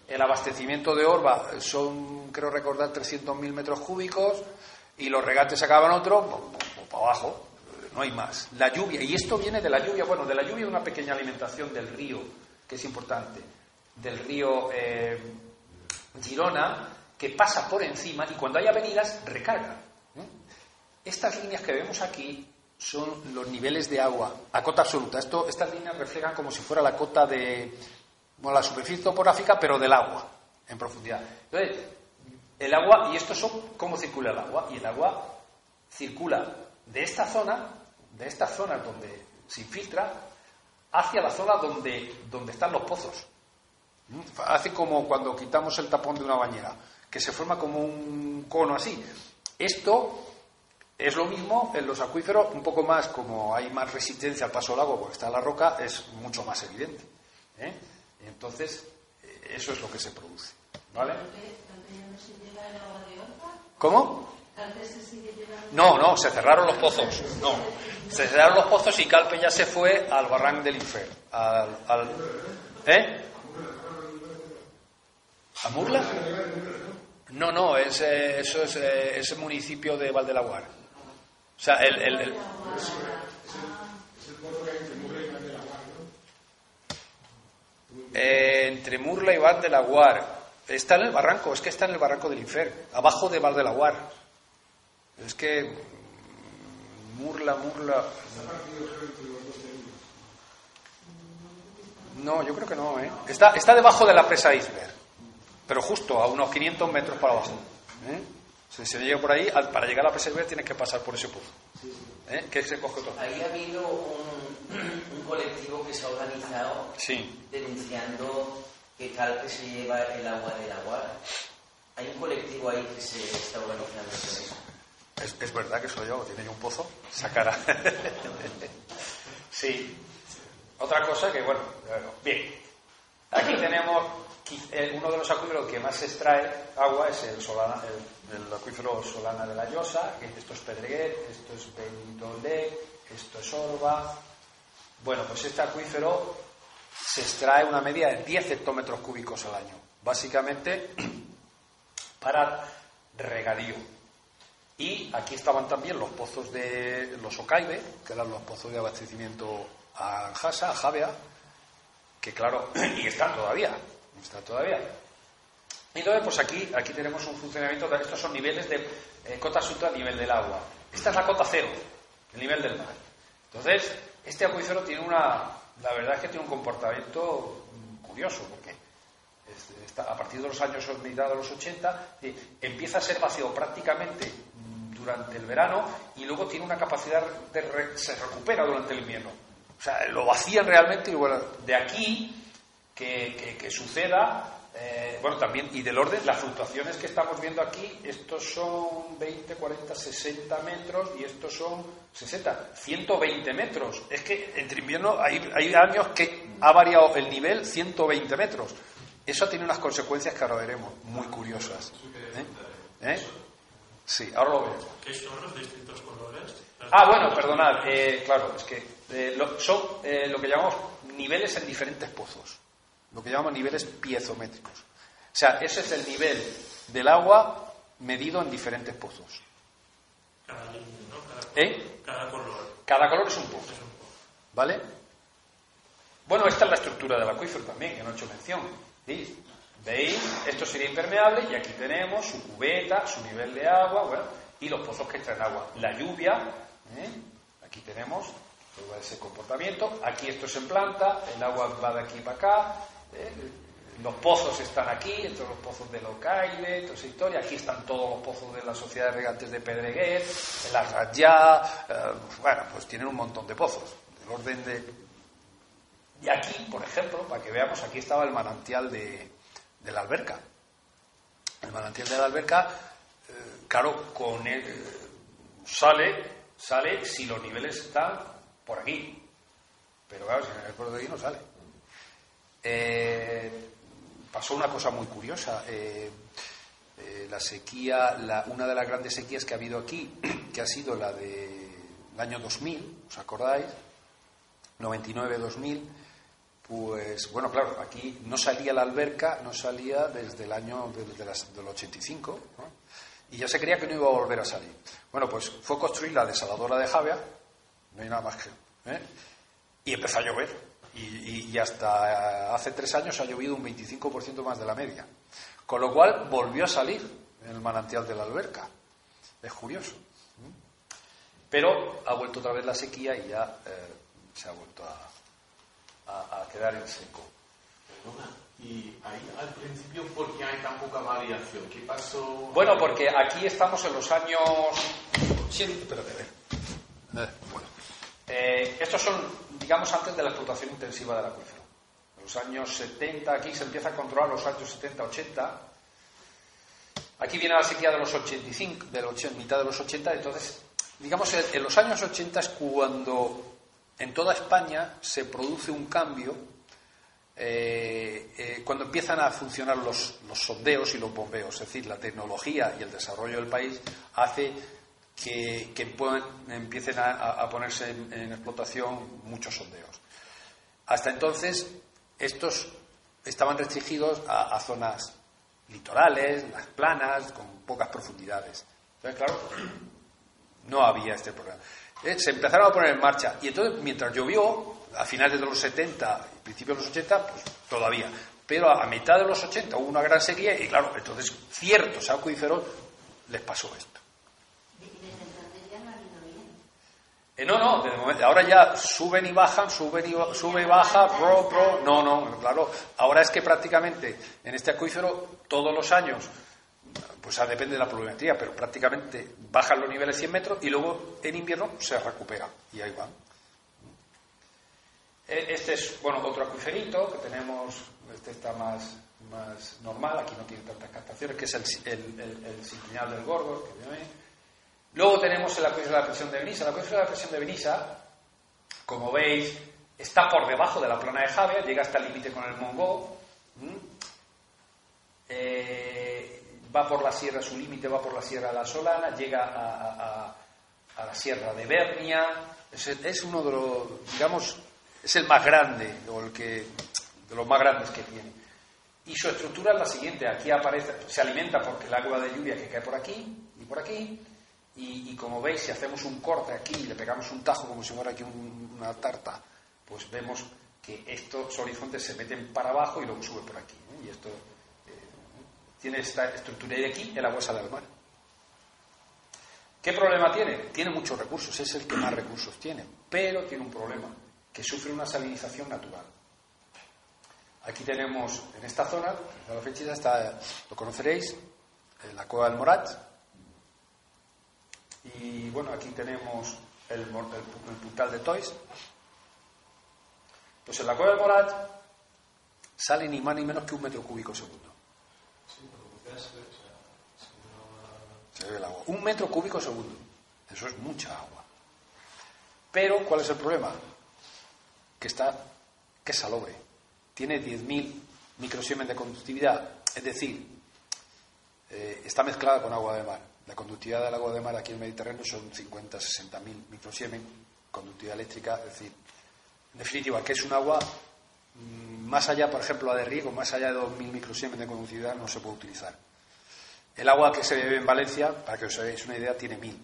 el abastecimiento de Orba son, creo recordar, 300 mil metros cúbicos y los regantes sacaban otro, pues, pues, pues, para abajo, no hay más. La lluvia, y esto viene de la lluvia, bueno, de la lluvia una pequeña alimentación del río, que es importante, del río eh, Girona, que pasa por encima y cuando hay avenidas recarga. Estas líneas que vemos aquí son los niveles de agua a cota absoluta. Esto, estas líneas reflejan como si fuera la cota de la superficie topográfica, pero del agua en profundidad. Entonces, el agua, y esto son cómo circula el agua, y el agua circula de esta zona, de esta zona donde se infiltra, hacia la zona donde, donde están los pozos. Hace como cuando quitamos el tapón de una bañera, que se forma como un cono así. Esto es lo mismo en los acuíferos, un poco más, como hay más resistencia al paso del agua porque está la roca, es mucho más evidente. ¿eh? Entonces, eso es lo que se produce. ¿Vale? ¿Cómo? No, no, se cerraron los pozos. No, se cerraron los pozos y Calpe ya se fue al barranco del Infer. Al, al, ¿Eh? ¿A Murla? No, no, es, eh, eso es, eh, es el municipio de Valdelaguar. O sea, el, el, eh, entre Murla y Val de la Guar. Está en el barranco, es que está en el barranco del Infer, abajo de Val de la Guar. Es que Murla, Murla. No, yo creo que no, ¿eh? Está, está debajo de la presa Iceberg, pero justo a unos 500 metros para abajo. ¿eh? Si se llega por ahí, para llegar a la preservar tienes que pasar por ese pozo. ¿Eh? ¿Qué se coge todo? Ahí ha habido un, colectivo que se ha organizado denunciando que Calpe se lleva el agua del agua. Hay un colectivo ahí que se está organizando eso. Es, es verdad que soy yo, tiene un pozo, sacará. sí. Otra cosa que, bueno, bien. Aquí tenemos uno de los acuíferos que más extrae agua es el, acuífero Solana de la Llosa, que esto es Pedreguer, esto es Benidolé, esto es Orba. Bueno, pues este acuífero se extrae una media de 10 hectómetros cúbicos al año, básicamente para regadío. Y aquí estaban también los pozos de los Ocaibe, que eran los pozos de abastecimiento a Jasa, a Javea, que claro, y están todavía, está todavía. Y entonces, pues aquí, aquí tenemos un funcionamiento, de, estos son niveles de eh, cota absoluta a nivel del agua. Esta es la cota cero, el nivel del mar. Entonces, este acuífero tiene una, la verdad es que tiene un comportamiento curioso, porque a partir de los años mediados de los 80 eh, empieza a ser vacío prácticamente durante el verano y luego tiene una capacidad de se recupera durante el invierno. O sea, lo vacían realmente y bueno, de aquí que, suceda. Eh, bueno, también, y del orden, las fluctuaciones que estamos viendo aquí, estos son 20, 40, 60 metros y estos son 60, 120 metros. Es que entre invierno hay, hay años que ha variado el nivel 120 metros. Eso tiene unas consecuencias que ahora veremos, muy curiosas. ¿Eh? ¿Eh? Sí, ahora lo veo. ¿Qué son los distintos colores? Ah, bueno, perdonad. Eh, claro, es que eh, son eh, lo que llamamos niveles en diferentes pozos. Lo que llamamos niveles piezométricos. O sea, ese es el nivel del agua medido en diferentes pozos. Cada, ¿no? ¿Eh? Cada color. Cada color es un pozo. ¿Vale? Bueno, esta es la estructura del acuífero también, que no he hecho mención. ¿Veis? Esto sería impermeable y aquí tenemos su cubeta, su nivel de agua, bueno, y los pozos que extraen agua. La lluvia, ¿eh? aquí tenemos todo ese comportamiento. Aquí esto es en planta, el agua va de aquí para acá. ¿Eh? Los pozos están aquí, estos los pozos de Locaile, toda esa historia. Aquí están todos los pozos de la Sociedad de Regantes de Pedreguer, la Rayá. Eh, bueno, pues tienen un montón de pozos. Del orden de. Y aquí, por ejemplo, para que veamos, aquí estaba el manantial de, de la alberca. El manantial de la alberca, eh, claro, con eh, sale, sale si los niveles están por aquí. Pero claro, si en el puerto de aquí no sale. Eh, pasó una cosa muy curiosa. la sequía, la, una de las grandes sequías que ha habido aquí, que ha sido la del año 2000, ¿os acordáis? 99-2000 pues bueno, claro, aquí no salía la alberca, no salía desde el año del 85, y ya se creía que no iba a volver a salir. Bueno, pues fue construir la desaladora de Javia, no hay nada más que. ¿eh? Y empezó a llover. Y, y, hasta hace tres años ha llovido un 25% más de la media. Con lo cual volvió a salir en el manantial de la alberca. Es curioso. Pero ha vuelto otra vez la sequía y ya eh, se ha vuelto a, a, quedar en seco. Y ahí al principio, ¿por qué hay tan poca variación? ¿Qué pasó? Bueno, porque aquí estamos en los años. Espérate, eh, bueno. Eh, estos son, digamos, antes de la explotación intensiva del acuífero. Los años 70, aquí se empieza a controlar los años 70-80. Aquí viene la sequía de los 85, de la mitad de los 80. Entonces, digamos, en los años 80 es cuando en toda España se produce un cambio eh, eh, cuando empiezan a funcionar los, sondeos y los bombeos, es decir, la tecnología y el desarrollo del país hace que, empiecen a, ponerse en, explotación muchos sondeos. Hasta entonces, estos estaban restringidos a, zonas litorales, las planas, con pocas profundidades. Entonces, claro, no había este problema. Eh, se empezaron a poner en marcha. Y entonces, mientras llovió, a finales de los 70 y principios de los 80, pues todavía. Pero a, mitad de los 80 hubo una gran sequía y, claro, entonces ciertos acuíferos les pasó esto. Eh, no, no, ahora ya suben y bajan, suben y, sube y baja, pro, pro. No, no, claro. Ahora es que prácticamente en este acuífero todos los años pues depende de la pluviometría, pero prácticamente bajan los niveles 100 metros y luego en invierno se recupera y ahí van. E, este es, bueno, otro acuiferito que tenemos, este está más, más normal, aquí no tiene tantas captaciones, que es el, el, el, del Gorgor. Luego tenemos el acuífero de la presión de Benissa. El acuífero de la presión de Benissa, como veis, está por debajo de la plana de Javia, llega hasta el límite con el Mongó. Eh, va por la sierra, su límite va por la sierra de la Solana, llega a, la sierra de Bernia, es, uno de los, digamos, es el más grande, o el que, de los más grandes que tiene. Y su estructura es la siguiente, aquí aparece, se alimenta porque el agua de lluvia que cae por aquí y por aquí, y, como veis, si hacemos un corte aquí y le pegamos un tajo como si fuera aquí una tarta, pues vemos que estos horizontes se meten para abajo y luego sube por aquí. Y esto tiene esta estructura y aquí el agua sale al mar. ¿Qué problema tiene? Tiene muchos recursos, es el que más recursos tiene, pero tiene un problema, que sufre una salinización natural. Aquí tenemos, en esta zona, la fechita está, lo conoceréis, la cueva del Morat. Y bueno, aquí tenemos el, el puntal de Toys. Pues en la cueva del Morat sale ni más ni menos que un metro cúbico segundo. Un metro cúbico segundo. Eso es mucha agua. Pero, ¿cuál es el problema? Que está, que es salobre. Tiene 10.000 microsiemens de conductividad. Es decir, eh, está mezclada con agua de mar. La conductividad del agua de mar aquí en el Mediterráneo son 50, 60 mil microsiemen, conductividad eléctrica, es decir, en definitiva, que es un agua mm, más allá, por ejemplo, la de riego, más allá de 2.000 microsiemen de conductividad, no se puede utilizar. El agua que se bebe en Valencia, para que os hagáis una idea, tiene 1.000.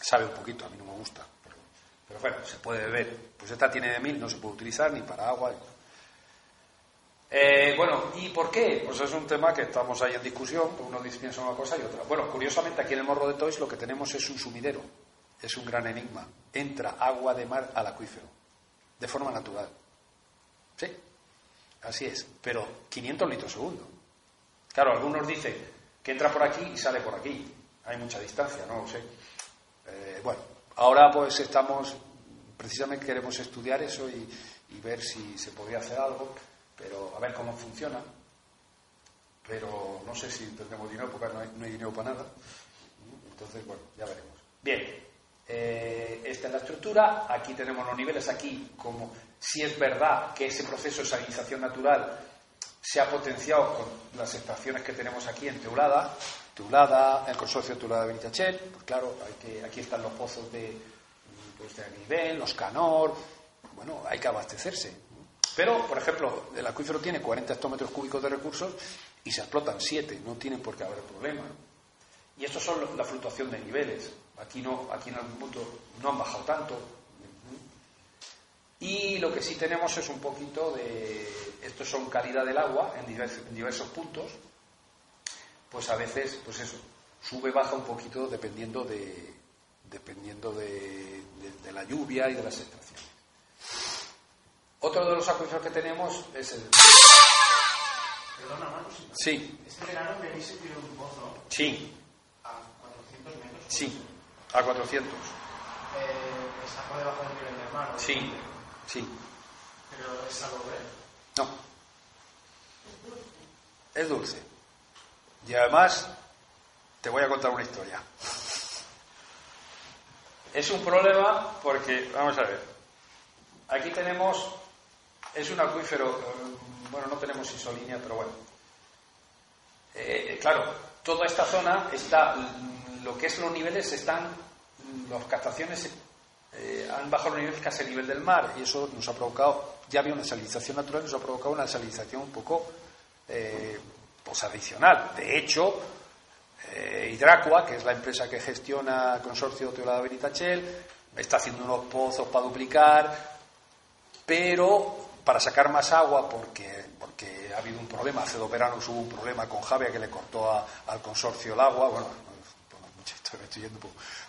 Sabe un poquito, a mí no me gusta, pero, bueno, se puede beber. Pues esta tiene de 1.000, no se puede utilizar ni para agua. Eh, bueno, ¿y por qué? Pues es un tema que estamos ahí en discusión, uno piensa una cosa y otra. Bueno, curiosamente aquí en el Morro de Tois lo que tenemos es un sumidero, es un gran enigma. Entra agua de mar al acuífero, de forma natural. Sí, así es, pero 500 litros segundo. Claro, algunos dicen que entra por aquí y sale por aquí. Hay mucha distancia, no lo sé. Eh, bueno, ahora pues estamos, precisamente queremos estudiar eso y, y ver si se podría hacer algo pero a ver cómo funciona. Pero no sé si tendremos dinero, porque no hay, dinero para nada. Entonces, bueno, ya veremos. Bien, eh, esta es la estructura. Aquí tenemos los niveles. Aquí, como si es verdad que ese proceso de salinización natural se ha potenciado con las estaciones que tenemos aquí en Teulada, Teulada, el consorcio de Teulada de Benitachel, pues claro, hay que, aquí están los pozos de, pues de nivel, los Canor, bueno, hay que abastecerse. Pero, por ejemplo, el acuífero tiene 40 hectómetros cúbicos de recursos y se explotan 7, no tienen por qué haber problema. Y estos son la fluctuación de niveles. Aquí, no, aquí en algún punto no han bajado tanto. Y lo que sí tenemos es un poquito de. Estos son calidad del agua en diversos, puntos. Pues a veces, pues eso, sube, baja un poquito dependiendo de, dependiendo de, la lluvia y de las. Otro de los acuíferos que tenemos es el. Perdona, Marcos. Sí. Este verano venís se tiró un pozo. Sí. A 400 metros. Sí, a 400. Eh, está por debajo del nivel del mar. Sí, sí. Pero es salubre. No. Es dulce. Y además, te voy a contar una historia. Es un problema porque, vamos a ver, aquí tenemos es un acuífero, eh, bueno, no tenemos isolínea, pero bueno. Eh, eh, claro, toda esta zona está, lo que es los niveles están, las captaciones han bajado los niveles casi a nivel del mar y eso nos ha provocado, ya había una salinización natural, nos ha provocado una salinización un poco pues adicional. De hecho, Hidracua, que es la empresa que gestiona el consorcio Teolada Benitachel, está haciendo unos pozos para duplicar, pero para sacar más agua, porque, porque ha habido un problema, hace dos veranos hubo un problema con Javia que le cortó al consorcio el agua, bueno,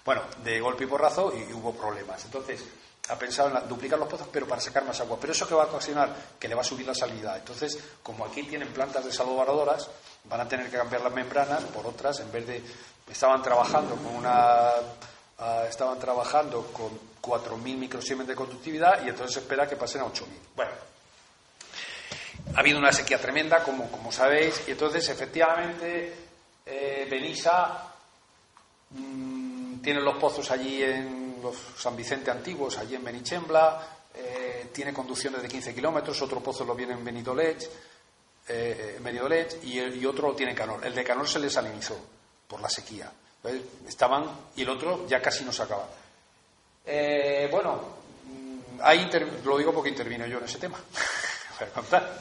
bueno, de golpe y porrazo y hubo problemas. Entonces, ha pensado en duplicar los pozos, pero para sacar más agua. Pero eso que va a ocasionar que le va a subir la salida. Entonces, como aquí tienen plantas de salvadoradoras, van a tener que cambiar las membranas por otras, en vez de estaban trabajando con una ah, estaban trabajando con 4.000 microsiemens de conductividad y entonces se espera que pasen a 8.000. Bueno, ha habido una sequía tremenda, como, como sabéis, y entonces efectivamente eh, Benissa mm, tiene los pozos allí en los San Vicente antiguos, allí en Benichembla, eh, tiene conducciones de 15 kilómetros, otro pozo lo viene en Benidolech, eh, y, y, otro lo tiene Canor. El de Canor se le salinizó por la sequía. Estaban, y el otro ya casi no se acaba. Bueno, mm, lo digo porque intervino yo en ese tema. contar.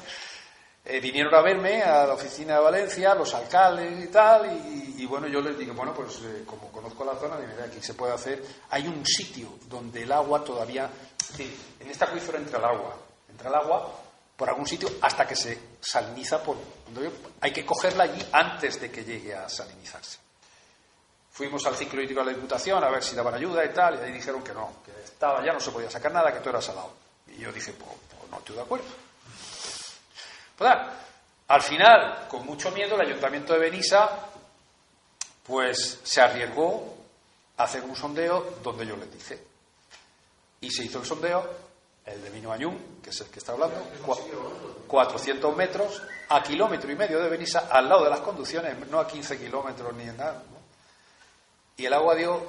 Eh, vinieron a verme a la oficina de Valencia, los alcaldes y tal, y, bueno, yo les digo, bueno, pues eh, como conozco la zona, de aquí se puede hacer. Hay un sitio donde el agua todavía, en esta acuífero entra el agua, entra el agua por algún sitio hasta que se saliniza por. Hay que cogerla allí antes de que llegue a salinizarse. Fuimos al ciclo hídrico de la Diputación a ver si daban ayuda y tal, y ahí dijeron que no, que estaba ya no se podía sacar nada, que todo era salado. Y yo dije, pues, pues no estoy de acuerdo. Al final, con mucho miedo, el ayuntamiento de Benissa pues se arriesgó a hacer un sondeo donde yo les dije. Y se hizo el sondeo, el de Mino Añún, que es el que está hablando, 400 metros a kilómetro y medio de Benissa, al lado de las conducciones, no a 15 kilómetros ni en nada. Y el agua dio,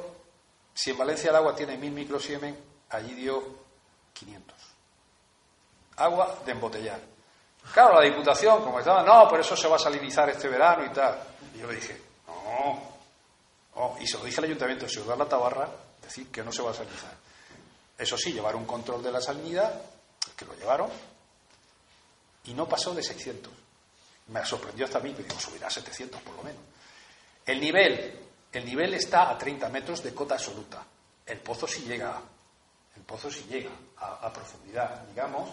si en Valencia el agua tiene 1000 microsiemen, allí dio 500. Agua de embotellar. Claro, la Diputación, como estaba, no, por eso se va a salinizar este verano y tal. Y yo le dije, no, y se lo dije al ayuntamiento de Ciudad la Tabarra, decir que no se va a salinizar. Eso sí, llevar un control de la salinidad, que lo llevaron, y no pasó de 600. Me sorprendió hasta a mí, que digo, subirá a 700 por lo menos. El nivel, el nivel está a 30 metros de cota absoluta. El pozo sí llega, el pozo sí llega a, profundidad, digamos.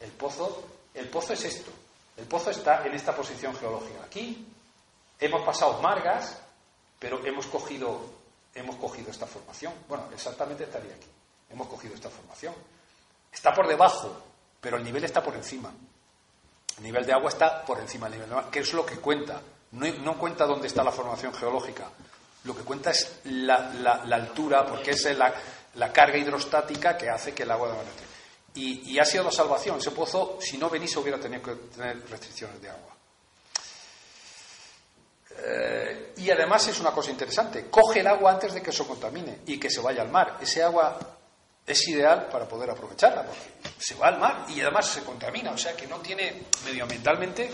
El pozo, el pozo es esto. El pozo está en esta posición geológica. Aquí hemos pasado margas, pero hemos cogido, hemos cogido esta formación. Bueno, exactamente estaría aquí. Hemos cogido esta formación. Está por debajo, pero el nivel está por encima. El nivel de agua está por encima del nivel de agua, que es lo que cuenta. No, cuenta dónde está la formación geológica. Lo que cuenta es la, altura, porque es la, carga hidrostática que hace que el agua de y, y ha sido la salvación. Ese pozo, si no venís, hubiera tenido que tener restricciones de agua. Eh, y además es una cosa interesante, coge el agua antes de que se contamine y que se vaya al mar. Ese agua es ideal para poder aprovecharla, porque se va al mar y además se contamina, o sea que no tiene, medioambientalmente,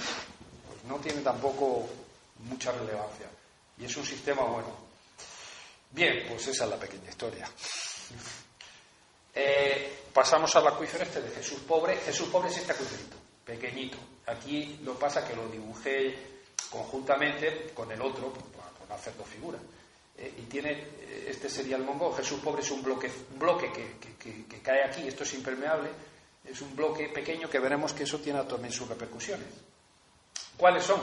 pues no tiene tampoco mucha relevancia. Y es un sistema bueno. Bien, pues esa es la pequeña historia. Eh, pasamos al acuífero este de Jesús Pobre. Jesús Pobre es este acuíferito, pequeñito. Aquí lo pasa que lo dibujé conjuntamente con el otro, para hacer dos figuras. Eh, y tiene, eh, este sería el mongo, Jesús Pobre es un bloque, un bloque que, cae aquí, esto es impermeable, es un bloque pequeño que veremos que eso tiene también sus repercusiones. ¿Cuáles son?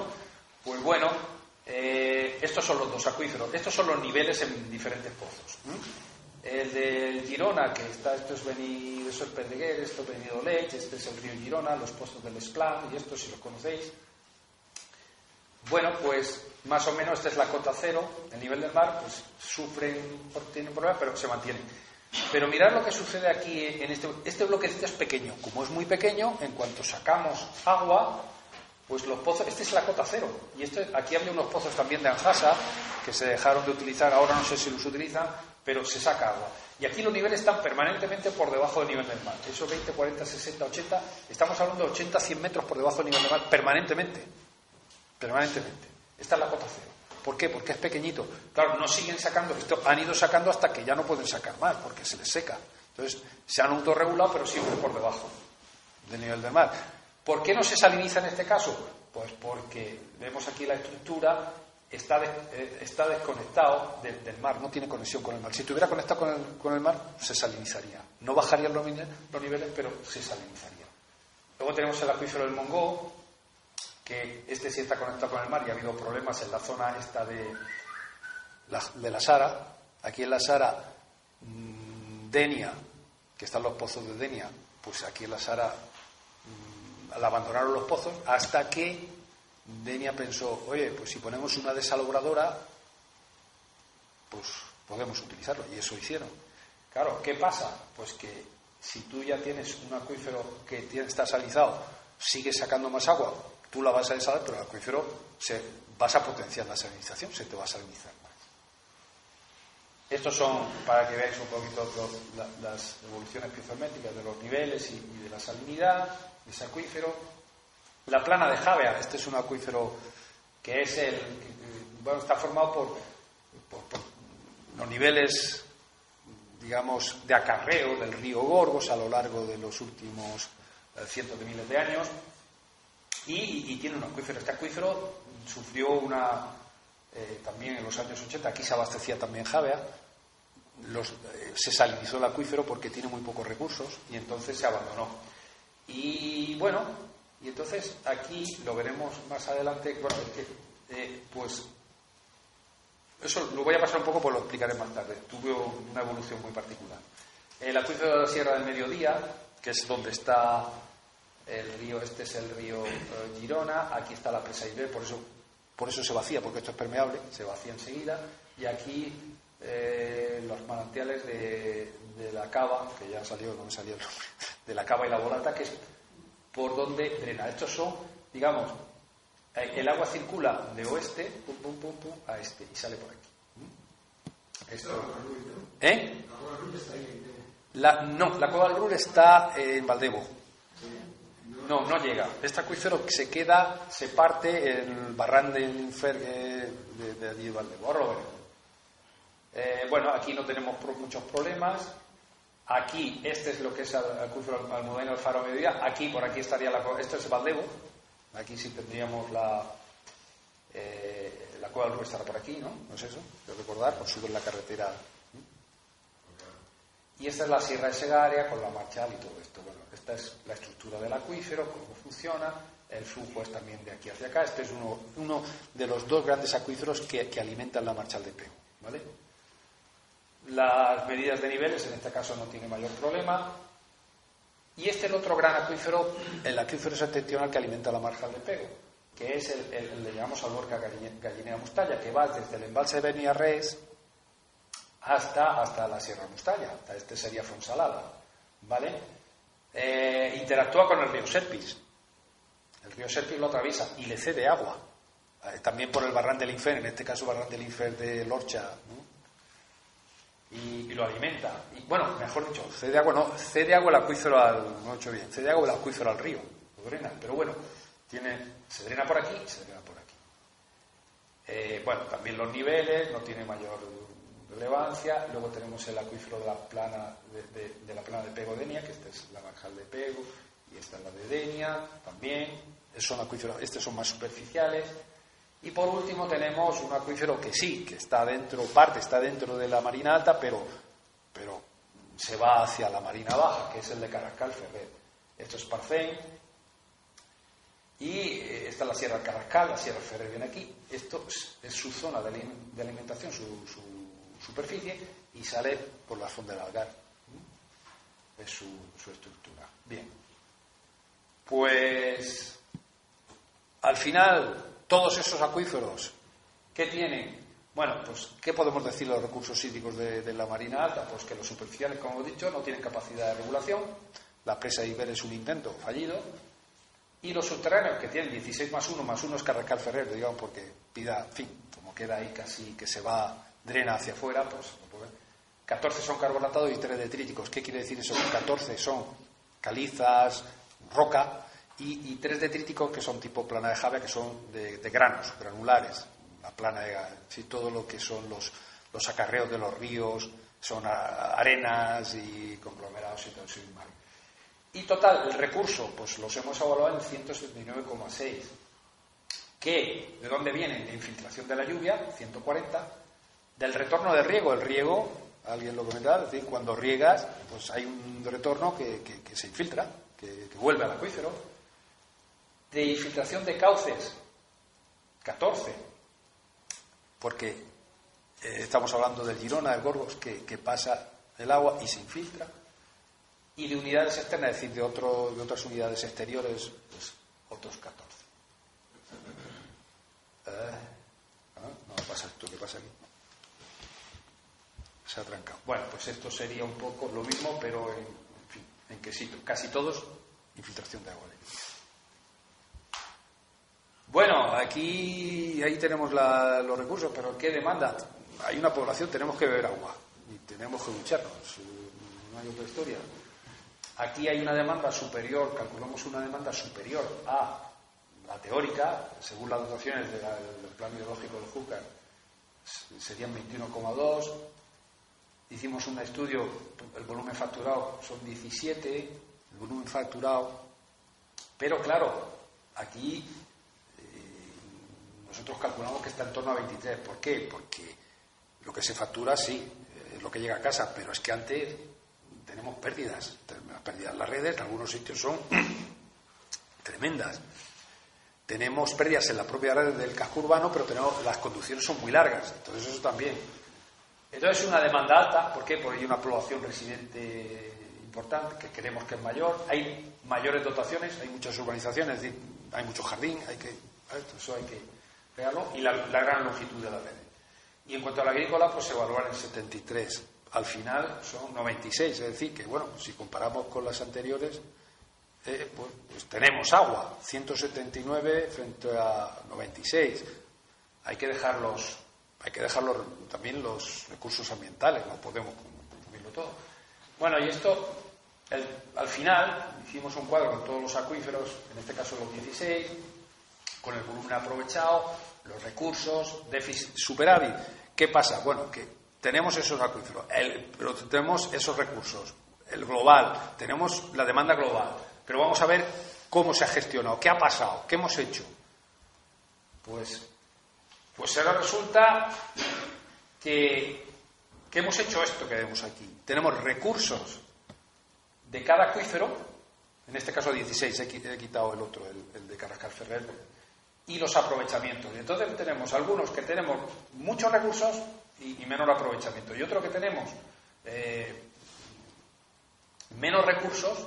Pues bueno, eh, estos son los dos acuíferos, estos son los niveles en diferentes pozos. El del Girona, que está, esto es Beni, eso es Pedreguer, esto es Benidolet, este es el río Girona, los pozos del Esplán, y esto si los conocéis. Bueno, pues más o menos esta es la cota cero, el nivel del mar, pues sufren, tienen problemas, pero se mantiene. Pero mirad lo que sucede aquí en este, este bloquecito es pequeño. Como es muy pequeño, en cuanto sacamos agua, pues los pozos, este es la cota cero. Y este, aquí había unos pozos también de Anjasa que se dejaron de utilizar, ahora no sé si los utilizan, pero se saca agua. Y aquí los niveles están permanentemente por debajo del nivel del mar. Esos 20, 40, 60, 80, estamos hablando de 80, 100 metros por debajo del nivel del mar, permanentemente. Permanentemente. Esta es la cota cero. ¿Por qué? Porque es pequeñito. Claro, no siguen sacando, esto han ido sacando hasta que ya no pueden sacar más, porque se les seca. Entonces, se han autorregulado, pero siempre por debajo del nivel del mar. ¿Por qué no se saliniza en este caso? Pues porque vemos aquí la estructura está, eh, está desconectado del mar, no tiene conexión con el mar. Si estuviera conectado con el, con el mar, se salinizaría. No bajarían los, los niveles, pero se salinizaría. Luego tenemos el acuífero del Mongó, que este sí está conectado con el mar y ha habido problemas en la zona esta de la, de la Sara. Aquí en la Sara, mm, Denia, que están los pozos de Denia, pues aquí en la Sara abandonaron los pozos hasta que Denia pensó, oye, pues si ponemos una desalobradora, pues podemos utilizarlo. Y eso hicieron. Claro, ¿qué pasa? Pues que si tú ya tienes un acuífero que está salizado, sigues sacando más agua, tú la vas a desalar, pero el acuífero se, vas a potenciar la salinización, se te va a salinizar más. Estos son, para que veáis un poquito las evoluciones piezométricas de los niveles y, de la salinidad ese acuífero. La plana de Javea, este es un acuífero que es el, bueno, está formado por, los niveles, digamos, de acarreo del río Gorgos a lo largo de los últimos eh, cientos de miles de años y, tiene un acuífero. Este acuífero sufrió una, eh, también en los años 80, aquí se abastecía también Javea, eh, se salinizó el acuífero porque tiene muy pocos recursos y entonces se abandonó. Y bueno, y entonces aquí lo veremos más adelante, bueno, eh, pues eso lo voy a pasar un poco, pues lo explicaré más tarde. Tuve una evolución muy particular. El acuífero de la Sierra del Mediodía, que es donde está el río, este es el río eh, Girona, aquí está la presa Iber, por eso, por eso se vacía, porque esto es permeable, se vacía enseguida, y aquí eh, los manantiales de, la cava, que ya salió, no me salió el nombre, de la cava y la volata, que es por donde drena. Estos son, digamos, eh, el agua circula de oeste pum, pum, pum, pum, a este y sale por aquí. Esto, ¿Eh? La, no, la cueva del Ruhr está en Valdevo. No, no llega. Este acuífero se queda, se parte el del Infer, de, de allí de Valdeborro. Eh, bueno, aquí no tenemos muchos problemas. Aquí, este es lo que es el acuífero Almudena del Faro Mediodía. Aquí, por aquí estaría la. Esto es Valdevo. Aquí sí tendríamos la. Eh, la cueva del estará por aquí, ¿no? ¿No es eso? De recordar, por subir la carretera. Y esta es la Sierra de Segaria con la marchal y todo esto. Bueno, esta es la estructura del acuífero, cómo funciona. El flujo es también de aquí hacia acá. Este es uno, de los dos grandes acuíferos que, que alimentan la marchal de Pego. ¿vale? Las medidas de niveles, en este caso, no tiene mayor problema. Y este es el otro gran acuífero, el acuífero septentrional que alimenta la marjal de Pego, que es el, el, le llamamos Alborca Gallinea Mustalla, que va desde el embalse de Beniarres hasta, hasta la Sierra Mustalla, este sería Fonsalada, ¿vale? Eh, interactúa con el río Serpis. El río Serpis lo atraviesa y le cede agua. Eh, también por el Barran del Infer, en este caso Barran del Infer de Lorcha, y, lo alimenta. Y, bueno, mejor dicho, cede agua, no, cede agua el acuífero al, no he hecho bien, cede agua el acuífero al río, lo drena, pero bueno, tiene, se drena por aquí y se drena por aquí. Eh, bueno, también los niveles, no tiene mayor relevancia. Luego tenemos el acuífero de la plana de, de, la plana de Pego Denia, que esta es la marjal de Pego, y esta es la de Denia, también. Son acuíferos, estos son más superficiales. Y por último tenemos un acuífero que sí, que está dentro, parte está dentro de la Marina Alta, pero, pero se va hacia la Marina Baja, que es el de Carrascal Ferrer. Esto es Parcén. Y eh, esta es la Sierra Carrascal, la Sierra Ferrer viene aquí. Esto es, su zona de, alimentación, su, superficie, y sale por la fonda del Algar. Es su, su estructura. Bien. Pues al final todos esos acuíferos, ¿qué tienen? Bueno, pues, ¿qué podemos decir de los recursos hídricos de, la Marina Alta? Pues que los superficiales, como he dicho, no tienen capacidad de regulación. La presa de Iber es un intento fallido. Y los subterráneos, que tienen 16 más 1, más 1 es Carracal Ferrer, digamos, porque pida, en fin, como queda ahí casi que se va, drena hacia afuera, pues 14 son carbonatados y 3 detríticos. ¿Qué quiere decir eso? 14 son calizas, roca, y, tres detríticos que son tipo plana de Java, que son de, granos, granulares. La plana de, sí, todo lo que son los, los acarreos de los ríos, son arenas y conglomerados y todo eso. Y total, el recurso, pues los hemos evaluado en 179,6. ¿Qué? ¿De dónde viene? De infiltración de la lluvia, 140. Del retorno de riego, el riego, alguien lo comentaba, es decir, cuando riegas, pues hay un retorno que, que, se infiltra, que vuelve al acuífero de infiltración de cauces, 14, porque eh, estamos hablando del Girona, del Gorgos, que, pasa el agua y se infiltra, y de unidades externas, es decir, de, otro, de otras unidades exteriores, pues otros 14. Eh, no, pasa esto, ¿qué pasa aquí? Se ha trancado. Bueno, pues esto sería un poco lo mismo, pero en, fin, en que sí, casi todos infiltración de agua. Bueno, aquí ahí tenemos los recursos, pero ¿qué demanda? Hay una población, tenemos que beber agua y tenemos que ducharnos. No hay otra historia. Aquí hay una demanda superior, calculamos una demanda superior a la teórica, según las dotaciones del plan biológico del Júcar, serían 21,2. Hicimos un estudio, el volumen facturado son 17, el volumen facturado. Pero claro, aquí nosotros calculamos que está en torno a 23. ¿Por qué? Porque lo que se factura sí, es lo que llega a casa, pero es que antes tenemos pérdidas. Las pérdidas en las redes en algunos sitios son tremendas. Tenemos pérdidas en la propia red del casco urbano, pero tenemos, las conducciones son muy largas. Entonces eso también. Entonces es una demanda alta. ¿Por qué? Porque hay una población residente importante, que creemos que es mayor. Hay mayores dotaciones, hay muchas urbanizaciones, hay mucho jardín, hay que, eso hay que y la, gran longitud de la red. Y en cuanto a la agrícola, pues se evalúan en 73. Al final son 96, es decir, que bueno, si comparamos con las anteriores, eh, pues, pues, tenemos agua, 179 frente a 96. Hay que dejarlos, hay que dejarlos también los recursos ambientales, no podemos consumirlo todo. Bueno, y esto, al final, hicimos un cuadro con todos los acuíferos, en este caso los 16, con el volumen aprovechado, los recursos, déficit, superávit. ¿Qué pasa? Bueno, que tenemos esos acuíferos, pero tenemos esos recursos, el global, tenemos la demanda global, pero vamos a ver cómo se ha gestionado, qué ha pasado, qué hemos hecho. Pues, pues ahora resulta que, que hemos hecho esto que vemos aquí. Tenemos recursos de cada acuífero, en este caso 16, he quitado el otro, el, de Carrascal Ferrer, y los aprovechamientos. Y entonces tenemos algunos que tenemos muchos recursos y, menor aprovechamiento, y otros que tenemos eh, menos recursos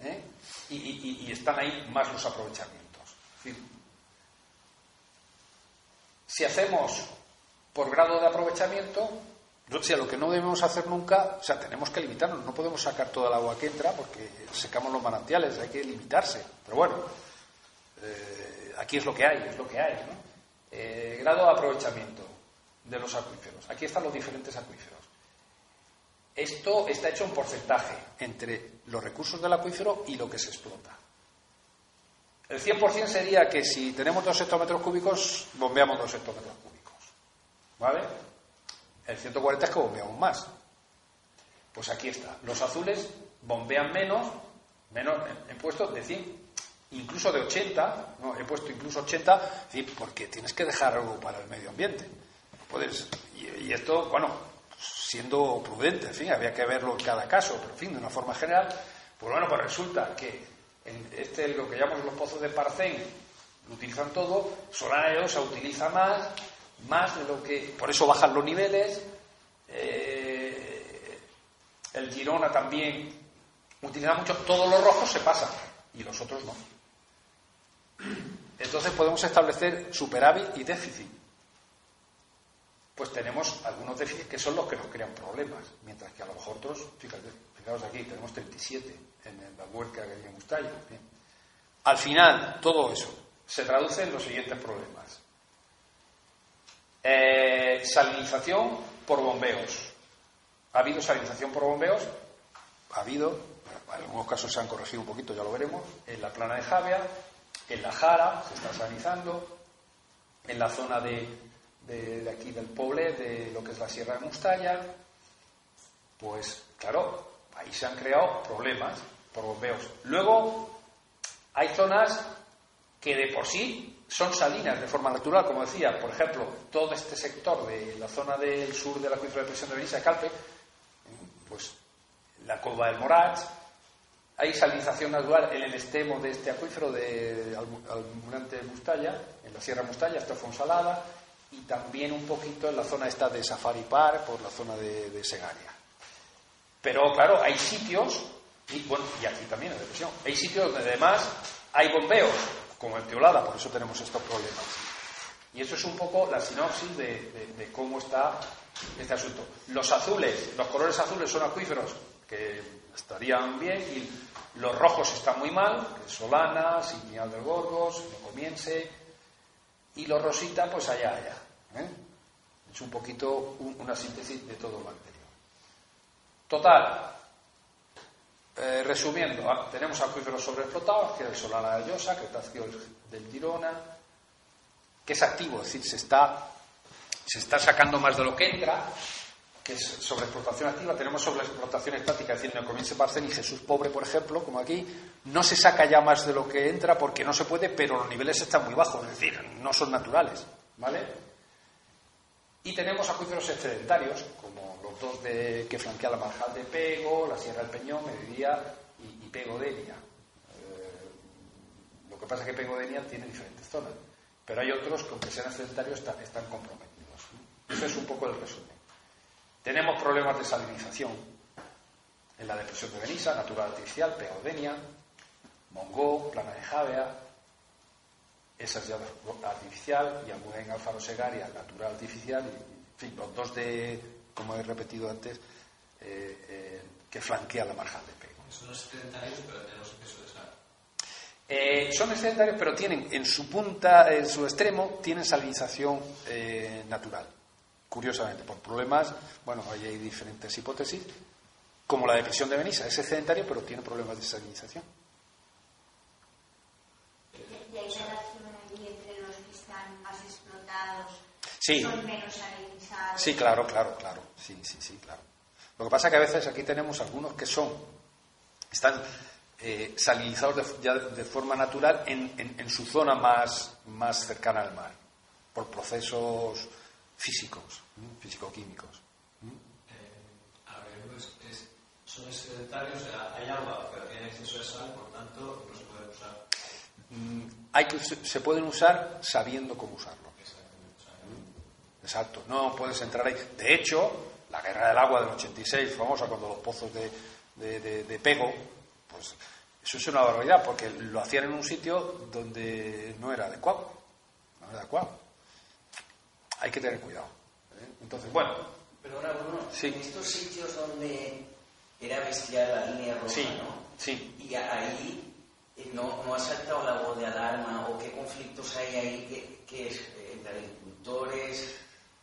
¿eh? y, están ahí más los aprovechamientos. si hacemos por grado de aprovechamiento, o sea, lo que no debemos hacer nunca, o sea, tenemos que limitarnos, no podemos sacar toda el agua que entra porque secamos los manantiales, hay que limitarse. Pero bueno, eh, aquí es lo que hay, es lo que hay. ¿no? Eh, grado de aprovechamiento de los acuíferos. Aquí están los diferentes acuíferos. Esto está hecho en porcentaje entre los recursos del acuífero y lo que se explota. El 100% sería que si tenemos dos hectómetros cúbicos, bombeamos dos hectómetros cúbicos. ¿Vale? El 140 es que bombeamos más. Pues aquí está. Los azules bombean menos, menos he puesto de 100, incluso de 80, no, he puesto incluso 80, porque tienes que dejar algo para el medio ambiente. Puedes, y, esto, bueno, siendo prudente, en fin, había que verlo en cada caso, pero en fin, de una forma general, pues bueno, pues resulta que en este, lo que llamamos los pozos de Parcén, lo utilizan todo, Solana se utiliza más, más de lo que. Por eso bajan los niveles. Eh, el Girona también utiliza mucho. Todos los rojos se pasan y los otros no. Entonces podemos establecer superávit y déficit. Pues tenemos algunos déficits que son los que nos crean problemas, mientras que a lo mejor otros, fíjate, fijaos aquí, tenemos 37 en la huerca que en Mustalla. Al final, todo eso se traduce en los siguientes problemas. Eh, salinización por bombeos. ¿Ha habido salinización por bombeos? Ha habido, en algunos casos se han corregido un poquito, ya lo veremos, en la plana de Javia, en la Jara se está salinizando, en la zona de, de, aquí del Poble, de lo que es la Sierra de Mustalla, pues claro, ahí se han creado problemas por bombeos. Luego hay zonas que de por sí son salinas de forma natural, como decía, por ejemplo, todo este sector de la zona del sur del acuífero de presión de Benissa, Calpe, pues la cova del Morach, hay salinización natural en el extremo de este acuífero de Almirante de Mustalla, en la Sierra Mustalla, esta Fonsalada, y también un poquito en la zona esta de Safari Park, por la zona de, de Segaria. Pero claro, hay sitios, y bueno, y aquí también en depresión, hay sitios donde además hay bombeos, como el Teolada, por eso tenemos estos problemas. Y eso es un poco la sinopsis de, cómo está este asunto. Los azules, los colores azules son acuíferos que estarían bien y los rojos están muy mal, es Solana, Signial de Gorgos, Comiense, y los rositas, pues allá, allá. ¿eh? Es un poquito una síntesis de todo lo anterior. Total, eh, resumiendo, ah, tenemos acuíferos sobreexplotados, que es el Solana de Llosa, que está del Tirona, que es activo, es decir, se está, se está sacando más de lo que entra, es sobreexplotación activa. Tenemos sobreexplotación estática, es decir, en el comienzo Parcén y Jesús Pobre, por ejemplo, como aquí, no se saca ya más de lo que entra porque no se puede, pero los niveles están muy bajos, es decir, no son naturales, ¿vale? Y tenemos acuíferos excedentarios, como los dos de, que flanquean la marjal de Pego, la Sierra del Peñón, Mediodía y, y Pego Denia. Eh, lo que pasa es que Pego Denia tiene diferentes zonas, pero hay otros que, aunque sean excedentarios, están comprometidos. Ese es un poco el resumen. Tenemos problemas de salinización en la depresión de Benissa, natural artificial, Denia, Mongó, Plana de Javea, esa es ya artificial, y Almudén Alfaro Segaria, natural artificial, y en fin, los dos de, como he repetido antes, eh, eh, que flanquean la marjal de pego. Son excedentarios, pero tenemos exceso de sal. Eh, son excedentarios, pero tienen en su punta, en su extremo, tienen salinización natural. Curiosamente, por problemas, bueno, ahí hay diferentes hipótesis, como la depresión de Benissa, es excedentario, pero tiene problemas de salinización. entre los que están más explotados sí. son menos salinizados Sí, claro, claro, claro. Sí, sí, sí, claro. Lo que pasa es que a veces aquí tenemos algunos que son, están eh, salinizados ya de forma natural en, su zona más, más cercana al mar, por procesos físicos, físico-químicos. Eh, a ver, pues, son sea, hay agua, pero tiene exceso de sal, por tanto, no se puede usar. Mm, hay que, se pueden usar sabiendo cómo usarlo. Exacto, no puedes entrar ahí. De hecho, la guerra del agua del 86, famosa, cuando los pozos de, de, Pego, pues eso es una barbaridad, porque lo hacían en un sitio donde no era adecuado. No era adecuado. Hay que tener cuidado. ¿eh? Entonces, bueno. Pero ahora, Bruno, en estos sitios donde era bestial la línea roja, ¿no? Sí. Y ahí eh, no, no ha saltado la voz de alarma o qué conflictos hay ahí que, que es, eh, entre agricultores,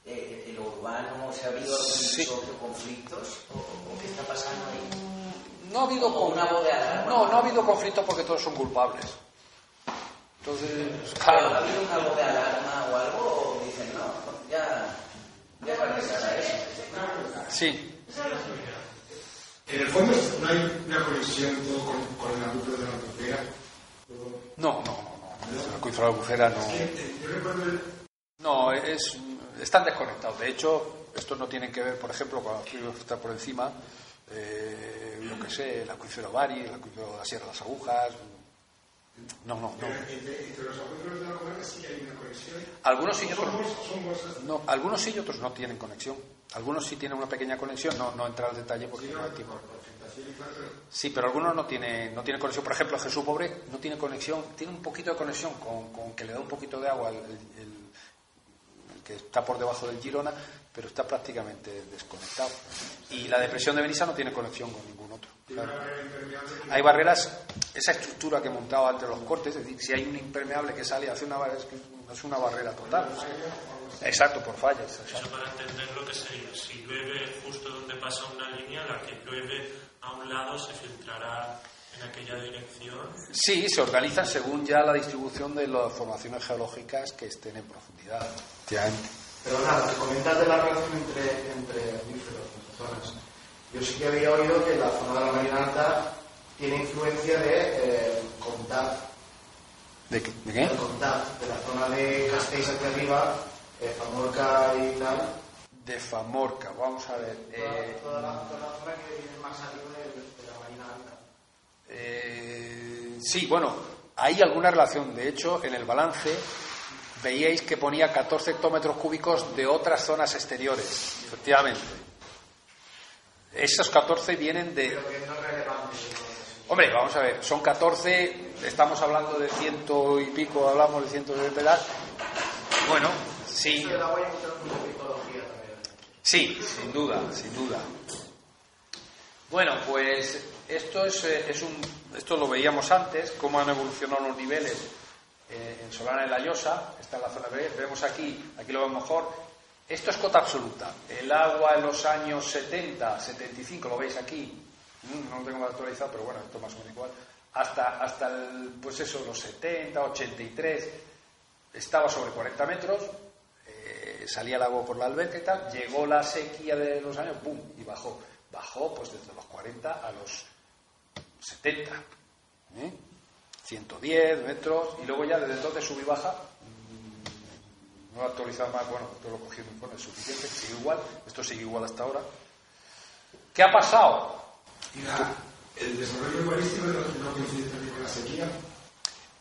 eh, lo urbano, ¿se ha habido algún conflictos o, qué está pasando ahí? No ha habido una voz de alarma. No, no ha habido conflictos porque todos son culpables. Entonces, claro. ¿Ha habido una voz de alarma o algo? O dicen, no, ya, ya para eso. Sí. En el fondo no hay una conexión con, con el acuífero de la albufera. No, no, no, no. El acuífero de la albufera no. El... No, es, están desconectados. De hecho, estos no tienen que ver, por ejemplo, con que está por encima, eh, lo que sé, el acuífero Bari, el acuífero de la Sierra de las Agujas. No, no, no. Entre, los acuíferos de la albufera sí hay una conexión. Algunos sí, otros no. Algunos sí y otros no tienen conexión. Algunos sí tienen una pequeña conexión, no, no entrar al detalle porque no hay tiempo. Sí, pero algunos no tienen, no tiene conexión. Por ejemplo, Jesús Pobre no tiene conexión, tiene un poquito de conexión con, con que le da un poquito de agua el, que está por debajo del Girona, pero está prácticamente desconectado. Y la depresión de Benissa no tiene conexión con ningún otro. Hay barreras, esa estructura que he montado entre los cortes, es decir, si hay un impermeable que sale hace una es, es una barrera total. Exacto, por fallas. Eso para entender lo que sería, si llueve justo donde pasa una línea, la que llueve a un lado se filtrará en aquella dirección. Sí, se organizan según ya la distribución de las formaciones geológicas que estén en profundidad. Pero nada, comentas de la relación entre, entre zonas. Yo sí que había oído que la zona de la Marina Alta tiene influencia de eh, ¿De qué? ¿De qué? de la zona de Castells hacia arriba de Famorca y tal. De Famorca, vamos a ver. Eh, toda, la, zona que viene más arriba de, la Marina Alta. Eh, sí, bueno, hay alguna relación. De hecho, en el balance veíais que ponía 14 hectómetros cúbicos de otras zonas exteriores, efectivamente. Esos 14 vienen de. Pero que no es relevante. Hombre, vamos a ver, son 14, estamos hablando de ciento y pico, hablamos de ciento de pedal. Bueno, Sí. Sí, sin duda, sin duda. Bueno, pues esto es, eh, es un, esto lo veíamos antes, cómo han evolucionado los niveles eh, en Solana de la Llosa, está en la zona B, vemos aquí, aquí lo vemos mejor. Esto es cota absoluta. El agua en los años 70, 75, lo veis aquí, no lo tengo actualizado, pero bueno, esto más o menos igual. Hasta, hasta el, pues eso, los 70, 83, estaba sobre 40 metros, salía el agua por la alberca y tal, llegó la sequía de los años, ¡pum! y bajó. Bajó pues desde los 40 a los 70, 110 metros, y luego ya desde entonces sube y baja. Mm, no he actualizado más, bueno, todo lo cogí en informe suficiente, sigue igual, esto sigue igual hasta ahora. ¿Qué ha pasado? El desarrollo urbanístico no coincide también con la sequía.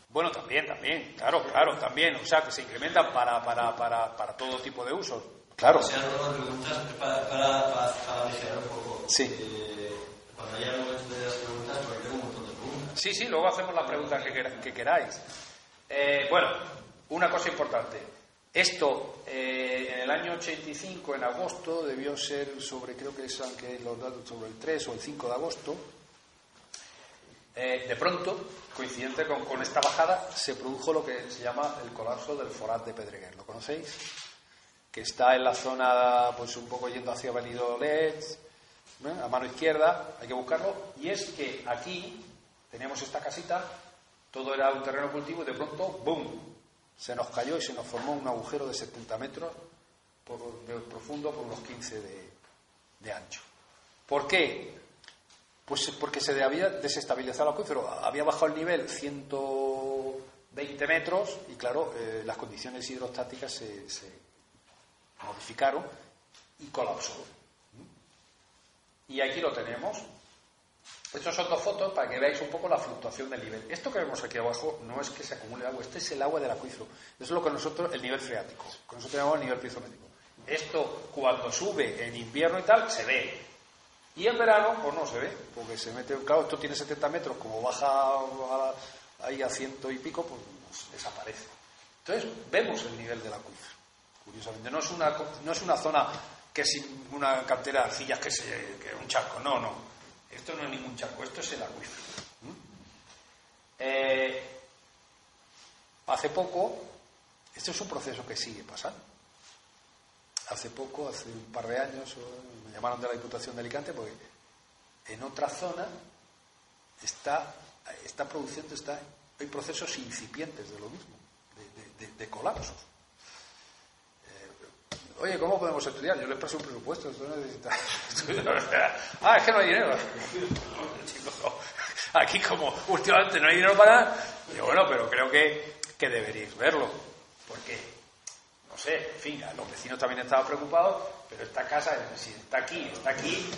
Bueno, también, también, claro, claro, también. O sea, que se incrementan para, para, para, para todo tipo de usos. Claro. Si preguntas para, para, para, un poco. Sí. Eh, cuando haya momento de las preguntas, porque tengo un montón de preguntas. Sí, sí, luego hacemos las preguntas que, que queráis. Eh, bueno, una cosa importante. Esto, eh, en el año 85, en agosto, debió ser sobre, creo que es aunque los datos sobre el 3 o el 5 de agosto, eh, de pronto, coincidente con, esta bajada, se produjo lo que se llama el colapso del Forat de Pedreguer. ¿Lo conocéis? Que está en la zona, pues un poco yendo hacia Benidorm, a mano izquierda, hay que buscarlo. Y es que aquí teníamos esta casita, todo era un terreno cultivo y de pronto, ¡boom! Se nos cayó y se nos formó un agujero de 70 metros de profundo por unos 15 de, ancho. ¿Por qué? Pues porque se había desestabilizado el acuífero. Había bajado el nivel 120 metros y, claro, eh, las condiciones hidrostáticas se, se modificaron y colapsó. Y aquí lo tenemos. Estas son dos fotos para que veáis un poco la fluctuación del nivel. Esto que vemos aquí abajo no es que se acumule agua, este es el agua del acuífero. Es lo que nosotros, el nivel freático. Con nosotros tenemos el nivel pizométrico. Esto, cuando sube en invierno y tal, se ve. Y en verano, pues no se ve, porque se mete, claro, esto tiene 70 metros, como baja ahí a ciento y pico, pues, desaparece. Entonces, vemos el nivel del acuífero. Curiosamente, no es una, no es una zona que es una cantera de arcillas que, es un charco, no, no. Esto no es ningún charco, esto es el acuífero. Eh, hace poco, esto es un proceso que sigue pasando. Hace poco, hace un par de años, me llamaron de la Diputación de Alicante porque en otra zona está, está produciendo, está, hay procesos incipientes de lo mismo, de colapsos. Oye, ¿cómo podemos estudiar? Yo les paso un presupuesto. ah, es que no hay dinero. Aquí como últimamente no hay dinero para nada, bueno, pero creo que, que deberíais verlo. Porque, no sé, en fin, los vecinos también estaban preocupados, pero esta casa, si está aquí, está aquí,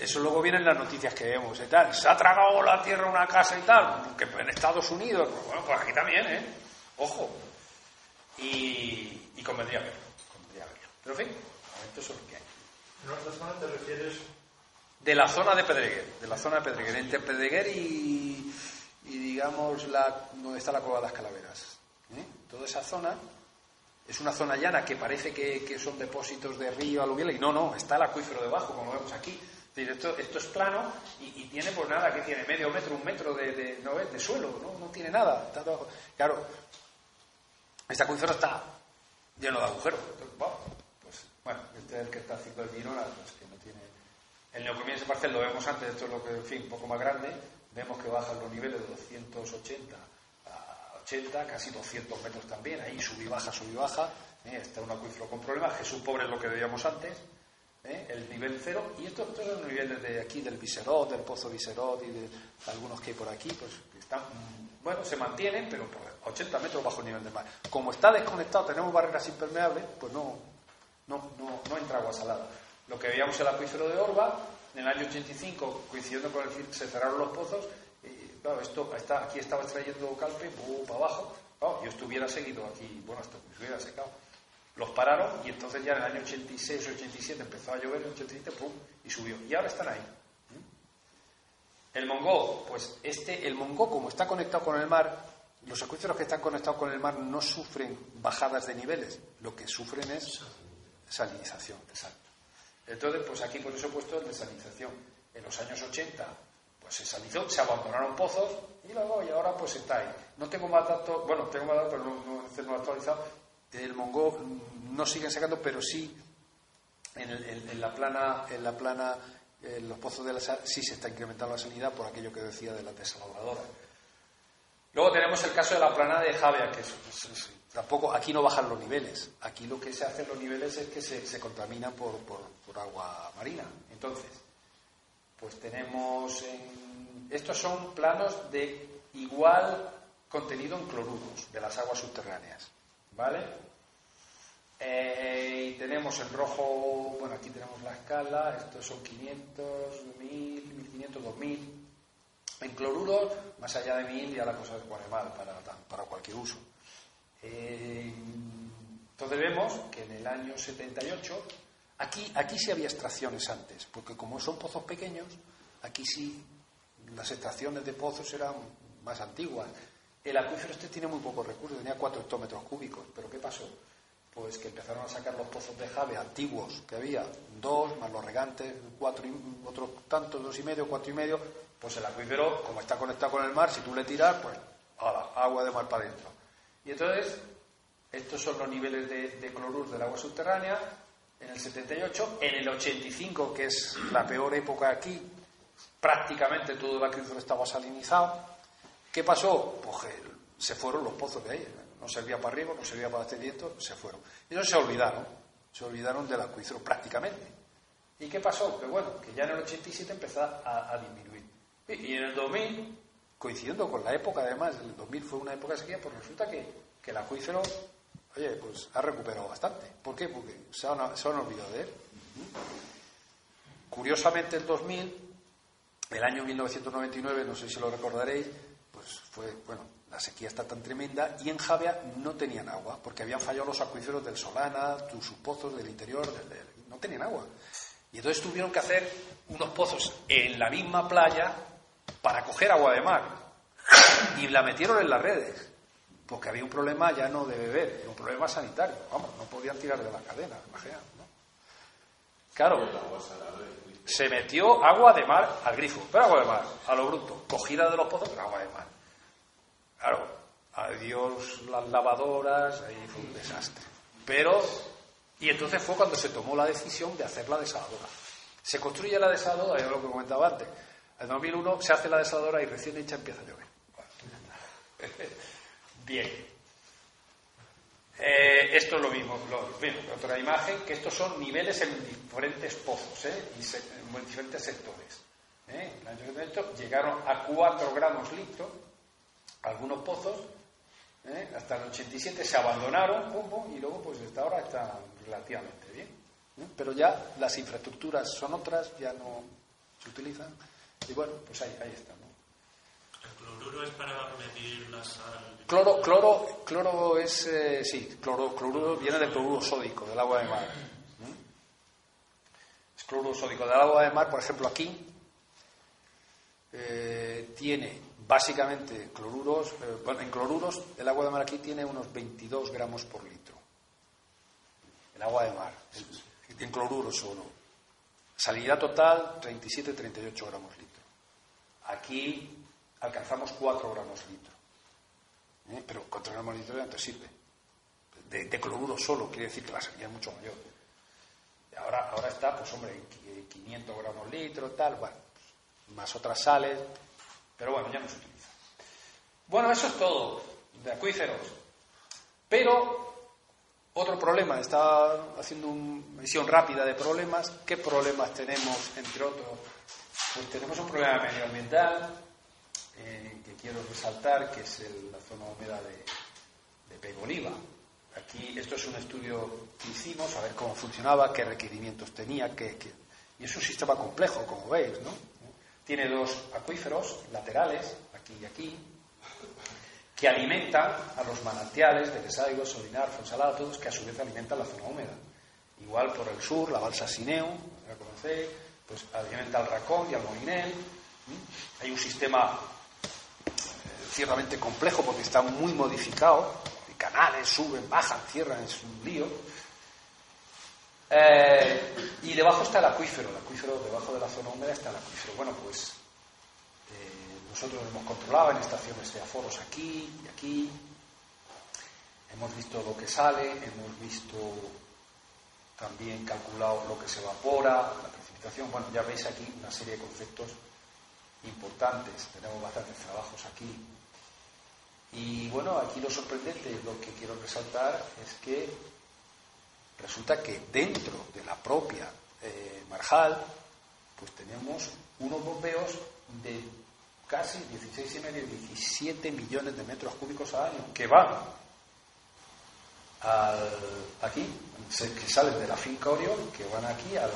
eso luego vienen las noticias que vemos y tal. Se ha tragado la tierra una casa y tal, que en Estados Unidos, pues bueno, pues aquí también, ¿eh? Ojo. Y, y convendría verlo. Pero en fin, esto es lo que hay. ¿En zona te refieres? De la zona de Pedreguer, de la zona de Pedreguer, entre Pedreguer y, y digamos la, donde está la cueva de las calaveras. ¿eh? Toda esa zona es una zona llana que parece que, son depósitos de río aluvial y no, no, está el acuífero debajo, como vemos aquí. Esto, esto es plano y, tiene pues nada, que tiene medio metro, un metro de, de, ¿no de suelo, ¿no? no tiene nada. claro, este acuífero está lleno de agujeros. Bueno, este es el que está ciclo de Girona, pues que no tiene... El neocomiense parcial lo vemos antes, esto es lo que, en fin, un poco más grande, vemos que bajan los niveles de 280 a 80, casi 200 metros también, ahí sub y baja, sub baja, ¿eh? está un acuífero con problemas, Jesús Pobre es lo que veíamos antes, ¿eh? el nivel cero, y estos, estos son los niveles de aquí, del Viserot, del Pozo Viserot y de algunos que hay por aquí, pues están, bueno, se mantienen, pero por 80 metros bajo el nivel del mar. Como está desconectado, tenemos barreras impermeables, pues no, no, no, no entra agua salada. Lo que veíamos el acuífero de Orba, en el año 85, coincidiendo con el se cerraron los pozos, y claro, esto, está, aquí estaba extrayendo calpe, para abajo, yo estuviera seguido aquí, bueno, hasta que hubiera secado. Los pararon y entonces ya en el año 86 o 87 empezó a llover, en el 87, pum, y subió. Y ahora están ahí. El Mongó, pues este, el Mongó, como está conectado con el mar, los acuíferos que están conectados con el mar no sufren bajadas de niveles, lo que sufren es salinización, exacto. Entonces, pues aquí por eso he puesto el de salinización. En los años 80, pues se salinizó, se abandonaron pozos y luego, y ahora pues está ahí. No tengo más datos, bueno, tengo más datos, pero no, no, he actualizado. El Mongó no siguen sacando, pero sí en, la plana, en la plana, en los pozos de la sal, sí se está incrementando la salinidad por aquello que decía de la desaladoradora. Luego tenemos el caso de la plana de Javea, que es, Tampoco, aquí no bajan los niveles. Aquí lo que se hace en los niveles es que se, se contaminan por, agua marina. Entonces, pues tenemos. estos son planos de igual contenido en cloruros de las aguas subterráneas. ¿Vale? Eh, y tenemos en rojo, bueno, aquí tenemos la escala, estos son 500, 1000, 1500, 2000. En cloruros, más allá de 1000, ya la cosa se pone mal para, para cualquier uso. Eh, entonces vemos que en el año 78, aquí, aquí sí había extracciones antes, porque como son pozos pequeños, aquí sí las extracciones de pozos eran más antiguas. El acuífero este tiene muy pocos recursos, tenía 4 hectómetros cúbicos, pero ¿qué pasó? Pues que empezaron a sacar los pozos de Jave antiguos que había, dos, más los regantes, cuatro y, otros tantos, dos y medio, cuatro y medio, pues el acuífero, como está conectado con el mar, si tú le tiras, pues, agua de mar para adentro. Y entonces, estos son los niveles de, de del agua subterránea en el 78. En el 85, que es la peor época aquí, prácticamente todo el acuífero estaba salinizado. ¿Qué pasó? Pues se fueron los pozos de ahí. No servía para arriba, no servía para abastecimiento, se fueron. Y no se olvidaron. se olvidaron del acuífero prácticamente. ¿Y qué pasó? Que bueno, que ya en el 87 empezó a, disminuir. Y, en el 2000, coincidiendo con la época, además, el 2000 fue una época de sequía, pues resulta que, que el acuífero, oye, pues ha recuperado bastante. ¿Por qué? Porque se han, se han olvidado de él. Curiosamente, el 2000, el año 1999, no sé si lo recordaréis, pues fue, bueno, la sequía está tan tremenda y en Javia no tenían agua, porque habían fallado los acuíferos del Solana, sus pozos del interior, no tenían agua. Y entonces tuvieron que hacer unos pozos en la misma playa para coger agua de mar. Y la metieron en las redes, porque había un problema ya no de beber, un problema sanitario. Vamos, no podían tirar de la cadena, imagínate. ¿no? Claro, se metió agua de mar al grifo, pero agua de mar, a lo bruto, cogida de los pozos, pero agua de mar. Claro, adiós las lavadoras, ahí fue un desastre. Pero, y entonces fue cuando se tomó la decisión de hacer la desaladora. Se construye la desaladora, es lo que comentaba antes. En 2001 se hace la desaladora y recién hecha empieza a llover. Bien. Eh, esto es lo mismo, lo, otra imagen, que estos son niveles en diferentes pozos ¿eh? en diferentes sectores. ¿eh? llegaron a 4 gramos litro algunos pozos, hasta el 87 se abandonaron, y luego pues hasta ahora están relativamente bien. Pero ya las infraestructuras son otras, ya no se utilizan, y bueno, pues ahí, ahí está. ¿El cloruro es para medir la sal? Cloro, cloro, cloro es, eh, sí, cloro, cloruro viene del cloruro sódico, del agua de mar. Es cloruro sódico del agua de mar, por ejemplo, aquí tiene Básicamente, cloruros, eh, en cloruros, el agua de mar aquí tiene unos 22 gramos por litro. El agua de mar, en cloruros solo. Salida total, 37-38 gramos. Aquí alcanzamos 4 gramos litro. ¿Eh? Pero 4 gramos litro ya te sirve. De, cloruro solo, quiere decir que la salida es mucho mayor. Ahora, ahora está, pues hombre, 500 gramos litro, tal, bueno, más otras sales, pero bueno, ya no se utiliza. Bueno, eso es todo de acuíferos. Pero otro problema, está haciendo una visión rápida de problemas. ¿Qué problemas tenemos, entre otros? Pues tenemos un problema medioambiental eh, que quiero resaltar, que es la zona húmeda de, de Pegoliva. Aquí, esto es un estudio que hicimos, a ver cómo funcionaba, qué requerimientos tenía, qué, y es un sistema complejo, como veis, ¿no? Tiene dos acuíferos laterales, aquí y aquí, que alimentan a los manantiales de Desaigo, Solinar, todos que a su vez alimentan la zona húmeda. Igual por el sur, la balsa Sineu, la conocéis, pues alimenta al Racón y al Moinel. Hay un sistema eh, ciertamente complejo porque está muy modificado. Canales suben, bajan, cierran, es un lío. Eh, y debajo está el acuífero, el acuífero, debajo de la zona húmeda está el acuífero. Bueno, pues eh, nosotros hemos controlado en estaciones de aforos aquí y aquí. Hemos visto lo que sale, hemos visto también calculado lo que se evapora, la Bueno, ya veis aquí una serie de conceptos importantes. Tenemos bastantes trabajos aquí. Y bueno, aquí lo sorprendente, lo que quiero resaltar es que Resulta que dentro de la propia eh, Marjal, pues tenemos unos bombeos de casi 16,5, 17 millones de metros cúbicos al año que van al, aquí, que salen de la finca Orión, que van aquí al,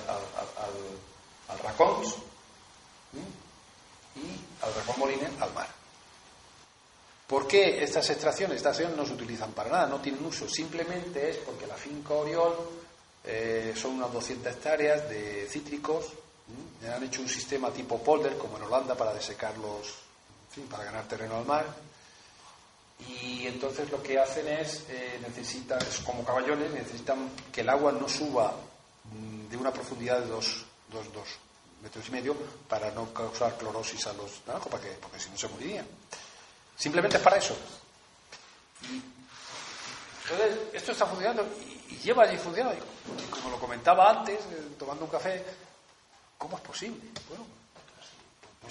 al, Racons y al Racón Molinen al mar. ¿Por qué estas extracciones? Estas extracciones no se utilizan para nada, no tienen uso. Simplemente es porque la finca Oriol eh, son unas 200 hectáreas de cítricos. Han hecho un sistema tipo polder, como en Holanda, para desecarlos, para ganar terreno al mar. Y entonces lo que hacen es, eh, necesitan, como caballones, necesitan que el agua no suba mm, de una profundidad de dos, dos, dos metros y medio para no causar clorosis a los naranjos, porque, porque si no se morirían. Simplemente es para eso. entonces, esto está funcionando y, lleva allí funcionando. como lo comentaba antes, eh, tomando un café, ¿cómo es posible? Bueno,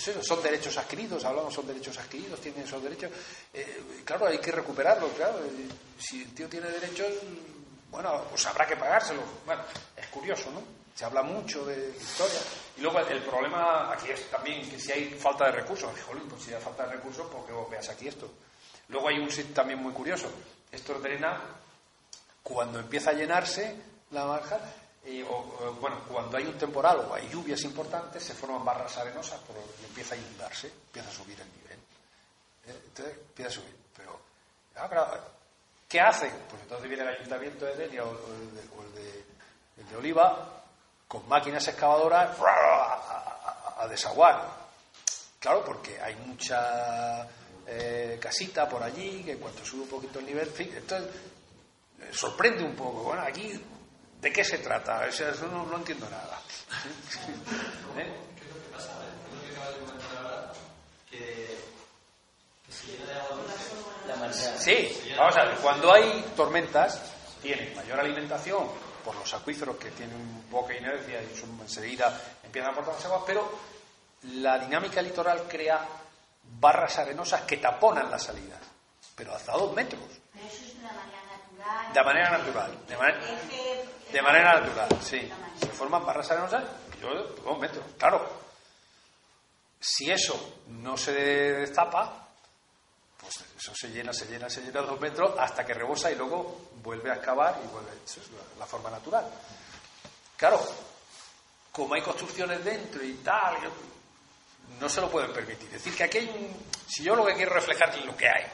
eso, son derechos adquiridos, hablamos, son derechos adquiridos, tienen esos derechos. Eh, claro, hay que recuperarlos, claro. Eh, si el tío tiene derechos, Bueno, pues habrá que pagárselo. Bueno, es curioso, ¿no? Se habla mucho de historia. Y luego el problema aquí es también que si hay falta de recursos, jolín, pues si hay falta de recursos, ¿por qué vos veas aquí esto? Luego hay un sitio también muy curioso. Esto drena cuando empieza a llenarse la marja, o, bueno, cuando hay un temporal o hay lluvias importantes, se forman barras arenosas y empieza a inundarse, empieza a subir el nivel. ¿Eh? Entonces empieza a subir. Pero, ah, ¿qué hace? Pues entonces viene el ayuntamiento de Denia o, el de, el de Oliva con máquinas excavadoras a, desaguar. Claro, porque hay mucha eh, casita por allí que cuando sube un poquito el nivel, en entonces eh, sorprende un poco. Bueno, aquí, ¿de qué se trata? Eso no, no entiendo nada. ¿Eh? ¿Qué es lo que pasa? Es lo que acabas de comentar ahora, que, que si la Sí, vamos a ver, cuando hay tormentas, tiene mayor alimentación por los acuíferos que tienen poca inercia y son, enseguida empiezan a aportar las aguas, pero la dinámica litoral crea barras arenosas que taponan las salidas, pero hasta dos metros. Pero eso es de la manera natural. De manera natural. De, manera, de manera natural, sí. Se forman barras arenosas yo, dos metros. Claro, si eso no se destapa, pues eso se llena, se llena, se llena dos metros hasta que rebosa y luego vuelve a excavar y vuelve. Eso es la, forma natural. Claro, como hay construcciones dentro y tal, no se lo pueden permitir. Es decir, que aquí hay un, Si yo lo que quiero reflejar es lo que hay,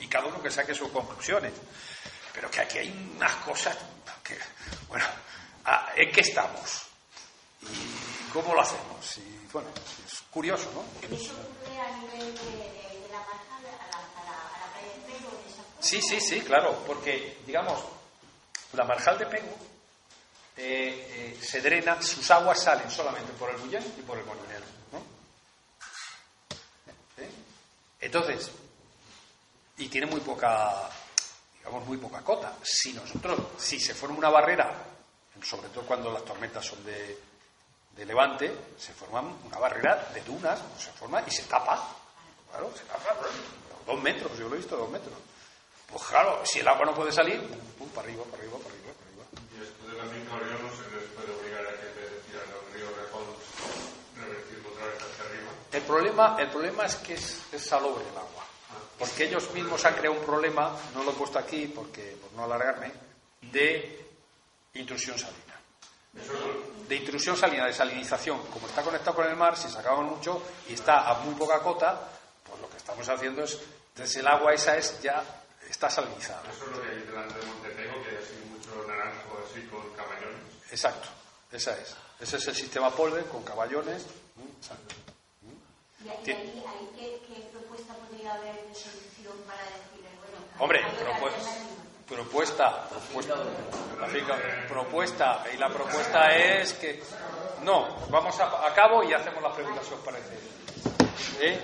y cada uno que saque sus conclusiones, pero que aquí hay unas cosas que, bueno, ah, ¿en qué estamos? ¿Y cómo lo hacemos? Y bueno, es curioso, ¿no? Eso ocurre a nivel de Sí, sí, sí, claro, porque, digamos, la marjal de Pego eh, eh, se drena, sus aguas salen solamente por el Bullén y por el Molinero. ¿no? ¿Eh? Entonces, y tiene muy poca, digamos, muy poca cota. Si nosotros, si se forma una barrera, sobre todo cuando las tormentas son de, de levante, se forma una barrera de dunas, se forma y se tapa. Claro, se tapa, dos metros, yo lo he visto, dos metros. Pues claro, si el agua no puede salir, pum, para arriba, para arriba, para arriba, para arriba. Y esto de la río no se les puede obligar a que tiran al río Repón revertirlo otra vez hacia arriba. El problema, el problema es que es, es salobre el agua. Porque ellos mismos han creado un problema, no lo he puesto aquí porque por no alargarme, de intrusión salina. De intrusión salina, de salinización. Como está conectado con el mar, si se acaba mucho y está a muy poca cota, pues lo que estamos haciendo es, entonces el agua esa es ya está salinizado. Eso es lo que hay delante de Montepego, que hay así mucho naranjo así con caballones. Exacto, esa es. Ese es el sistema polver con caballones. Exacto. ¿Y ahí, ¿qué, qué, propuesta podría haber de solución para decir, bueno, Hombre, propuesta, propuesta, propuesta, propuesta, y la propuesta es que no, vamos a, a cabo y hacemos la pregunta si os parece. ¿Eh?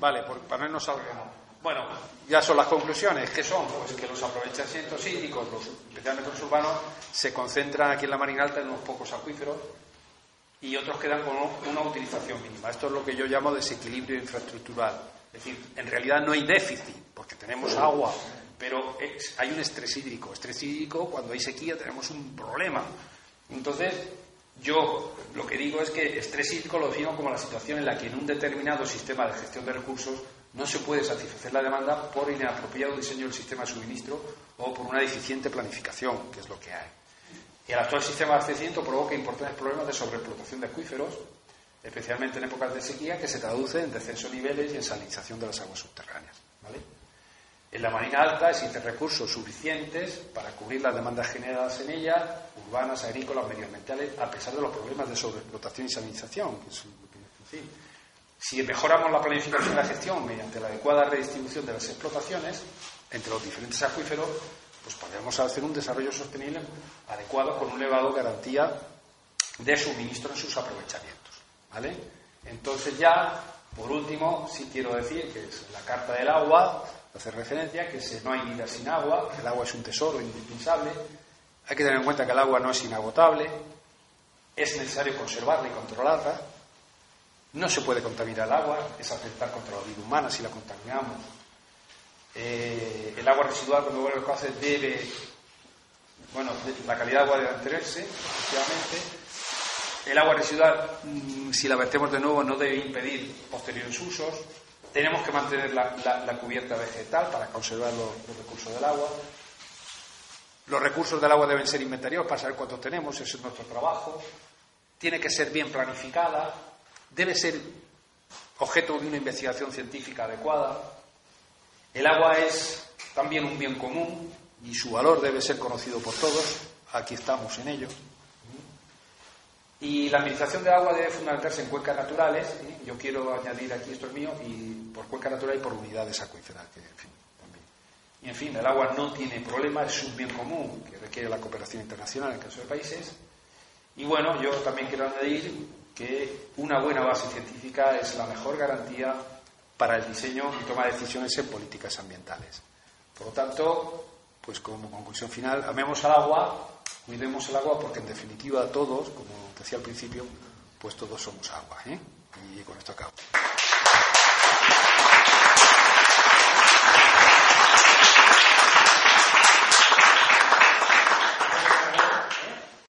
Vale, por, para no salgamos. Bueno, ya son las conclusiones. ¿Qué son? Pues que los aprovechamientos hídricos, los, especialmente los urbanos, se concentran aquí en la Marina Alta en unos pocos acuíferos y otros quedan con una utilización mínima. Esto es lo que yo llamo desequilibrio infraestructural. Es decir, en realidad no hay déficit, porque tenemos agua, pero hay un estrés hídrico. Estrés hídrico, cuando hay sequía, tenemos un problema. Entonces, yo lo que digo es que estrés hídrico lo defino como la situación en la que en un determinado sistema de gestión de recursos no se puede satisfacer la demanda por inapropiado diseño del sistema de suministro o por una deficiente planificación, que es lo que hay. Y el actual sistema de abastecimiento provoca importantes problemas de sobreexplotación de acuíferos, especialmente en épocas de sequía, que se traduce en descenso de niveles y en salinización de las aguas subterráneas. En la marina alta existen recursos suficientes para cubrir las demandas generadas en ella, urbanas, agrícolas, medioambientales, a pesar de los problemas de sobreexplotación y salinización. Si mejoramos la planificación y la gestión mediante la adecuada redistribución de las explotaciones entre los diferentes acuíferos, pues podemos hacer un desarrollo sostenible adecuado con una elevada garantía de suministro en sus aprovechamientos. ¿vale? Entonces ya, por último, sí quiero decir que es la Carta del Agua hace referencia que no hay vida sin agua, el agua es un tesoro indispensable, hay que tener en cuenta que el agua no es inagotable, es necesario conservarla y controlarla, no se puede contaminar el agua, es atentar contra la vida humana si la contaminamos. Eh, el agua residual cuando vuelve a los cauces debe Bueno, la calidad de agua debe mantenerse, efectivamente. El agua residual, mm, si la vertemos de nuevo, no debe impedir posteriores usos. Tenemos que mantener la, cubierta vegetal para conservar los, recursos del agua. Los recursos del agua deben ser inventariados para saber cuántos tenemos, eso es nuestro trabajo. Tiene que ser bien planificada, debe ser objeto de una investigación científica adecuada. El agua es también un bien común y su valor debe ser conocido por todos. Aquí estamos en ello. Y la administración de agua debe fundamentarse en cuencas naturales. Yo quiero añadir aquí, esto es mío, y por cuenca natural y por unidades acuíferas. Y en fin, el agua no tiene problema, es un bien común que requiere la cooperación internacional en el caso de países. Y bueno, yo también quiero añadir que una buena base científica es la mejor garantía para el diseño y toma de decisiones en políticas ambientales. Por lo tanto, pues como conclusión final, amemos al agua, cuidemos el agua porque en definitiva todos, como decía al principio, pues todos somos agua. ¿eh? Y con esto acabo.